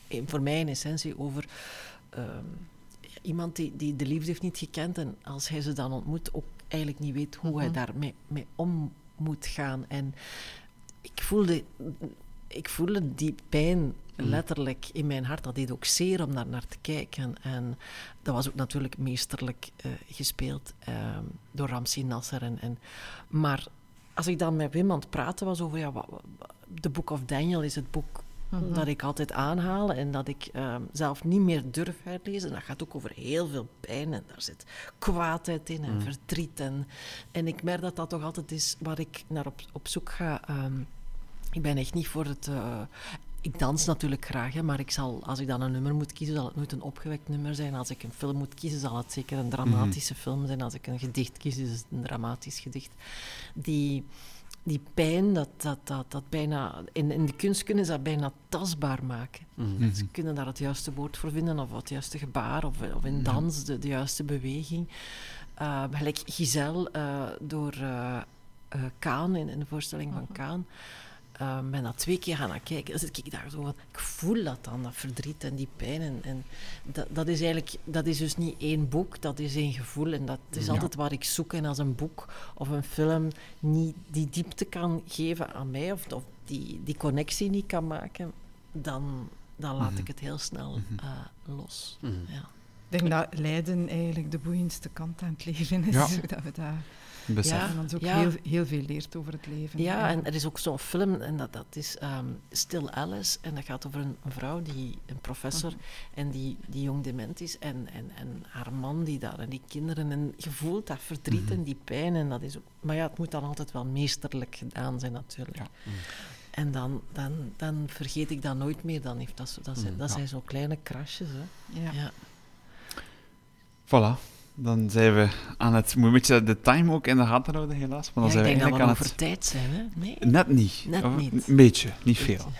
eh, voor mij in essentie over ehm, iemand die, die de liefde heeft niet gekend en als hij ze dan ontmoet ook eigenlijk niet weet hoe hij Mhm. daarmee mee om moet gaan. En ik voelde, ik voelde die pijn Mhm. letterlijk in mijn hart. Dat deed ook zeer om daar naar te kijken. En dat was ook natuurlijk meesterlijk eh, gespeeld ehm, door Ramsi Nasser. En, en, maar als ik dan met Wim aan het praten was over... Ja, wat, wat- The Book of Daniel is het boek Mhm. dat ik altijd aanhaal en dat ik ehm, zelf niet meer durf uitlezen. Dat gaat ook over heel veel pijn en daar zit kwaadheid in en Mm. verdriet. En, en ik merk dat dat toch altijd is waar ik naar op, op zoek ga. Ehm, ik ben echt niet voor het... eh, ik dans natuurlijk graag, hè, maar ik zal, als ik dan een nummer moet kiezen, zal het nooit een opgewekt nummer zijn. Als ik een film moet kiezen, zal het zeker een dramatische film zijn. Als ik een gedicht kies, is het een dramatisch gedicht. Die, die pijn, dat, dat, dat, dat bijna... In, in de kunst kunnen ze dat bijna tastbaar maken. Mhm. Ze kunnen daar het juiste woord voor vinden, of het juiste gebaar, of, of in dans de, de juiste beweging. Uh, gelijk Giselle uh, door uh, Kaan, in, in, de voorstelling van Mhm. Kaan. Uh, ben dat twee keer gaan kijken. Dan zit ik daar zo van, ik voel dat dan, dat verdriet en die pijn. En, en dat, dat, is eigenlijk, dat is dus niet één boek, dat is één gevoel. En dat is altijd waar ik zoek. En als een boek of een film niet die diepte kan geven aan mij, of, of die, die connectie niet kan maken, dan, dan laat mhm. ik het heel snel uh, los. Mhm. Ja. Ik denk dat lijden eigenlijk de boeiendste kant aan het leven is. Ja. Dat we daar ja, en ook heel, heel veel leert over het leven. Ja, en er is ook zo'n film, en dat, dat is um, Still Alice. En dat gaat over een, vrouw, die, een professor, mhm. en die, die jong dement is. En, en, en haar man die daar, en die kinderen. En je voelt dat verdriet mhm. en die pijn. En dat is ook, maar ja, het moet dan altijd wel meesterlijk gedaan zijn, natuurlijk. Ja. Mhm. En dan, dan, dan vergeet ik dat nooit meer. Dan heeft dat, dat, zijn, dat zijn zo kleine crashes. Hè. Ja. ja. Voilà dan zijn we aan het... Moet een beetje de time ook in de gaten houden, helaas. Maar dan zijn we eigenlijk aan het... over tijd zijn, hè? Nee? Net niet. Net niet. Een beetje, niet veel.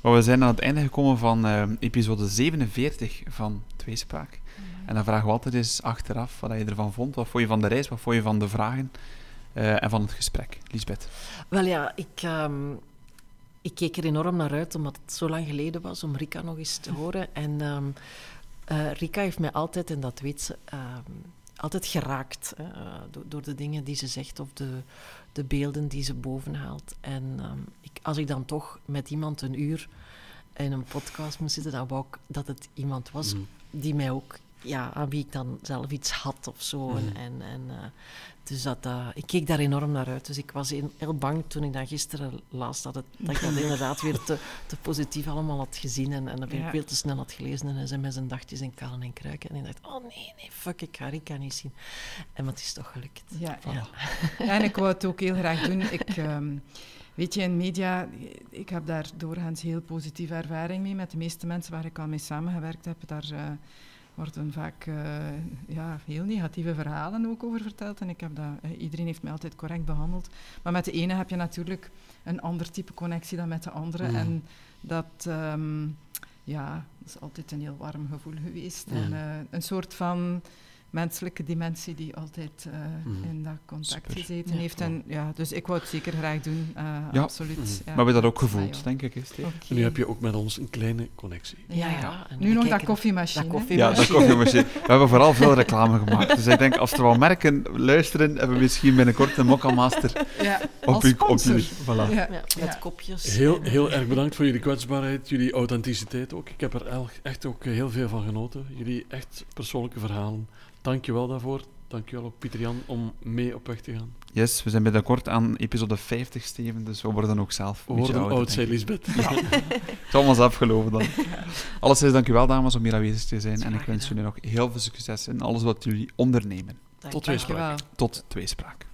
Maar we zijn aan het einde gekomen van uh, episode 47 van Tweespraak. En dan vragen we altijd eens achteraf wat je ervan vond. Wat vond je van de reis, wat vond je van de vragen uh, en van het gesprek. Lisbeth. Wel ja, ik... Um, ik keek er enorm naar uit, omdat het zo lang geleden was om Rika nog eens te horen. En um, uh, Rika heeft mij altijd, en dat weet ze, um, altijd geraakt hè, eh, door, door, de dingen die ze zegt of de, de beelden die ze bovenhaalt. En um, ik, als ik dan toch met iemand een uur in een podcast moest zitten, dan wou ik dat het iemand was mm. die mij ook, ja, aan wie ik dan zelf iets had of zo. Mm. En, en, en uh, dus dat, uh, ik keek daar enorm naar uit. Dus ik was heel bang toen ik dat gisteren las, dat, het, dat ik dat inderdaad weer te, te positief allemaal had gezien. En, en dat ik veel te snel had gelezen. En ze met zijn dagjes in kallen en kruiken. En ik dacht, oh nee, nee, fuck, ik ga Rika niet zien. En wat is toch gelukt. Ja, ja. en ik wou het ook heel graag doen. Ik... Um, Weet je, in media, ik heb daar doorgaans heel positieve ervaring mee. Met de meeste mensen waar ik al mee samengewerkt heb, daar uh, worden vaak uh, ja, heel negatieve verhalen ook over verteld. En ik heb dat, uh, iedereen heeft mij altijd correct behandeld. Maar met de ene heb je natuurlijk een ander type connectie dan met de andere. Mm. En dat, um, ja, dat is altijd een heel warm gevoel geweest. Mm. En uh, een soort van menselijke dimensie die altijd uh, in dat contact Super. gezeten ja. heeft. En, ja, dus ik wou het zeker graag doen, uh, ja. absoluut. Mm. Ja. Maar we dat ook gevoeld, denk ik. Is okay. En nu heb je ook met ons een kleine connectie. Ja, ja. nu nog dat koffiemachine. dat koffiemachine. Ja, dat koffiemachine. we hebben vooral veel reclame gemaakt. Dus ik denk, als er wel merken luisteren, hebben we misschien binnenkort een Mokka Master ja, op, u, op jullie. Voilà. Ja, met kopjes. Heel, heel erg bedankt voor jullie kwetsbaarheid, jullie authenticiteit ook. Ik heb er echt ook heel veel van genoten. Jullie echt persoonlijke verhalen. Dank je wel daarvoor. Dank je wel ook, Pieter Jan, om mee op weg te gaan. Yes, we zijn binnenkort aan episode 50, Steven, dus we worden ook zelf We worden ouder, oud, zei Lisbeth. Ja. Het is allemaal zelf geloven dan. Alleszins, dank u wel, dames, om hier aanwezig te zijn. En ik wens jullie nog heel veel succes in alles wat jullie ondernemen. Tot tweespraak. Tot tweespraak.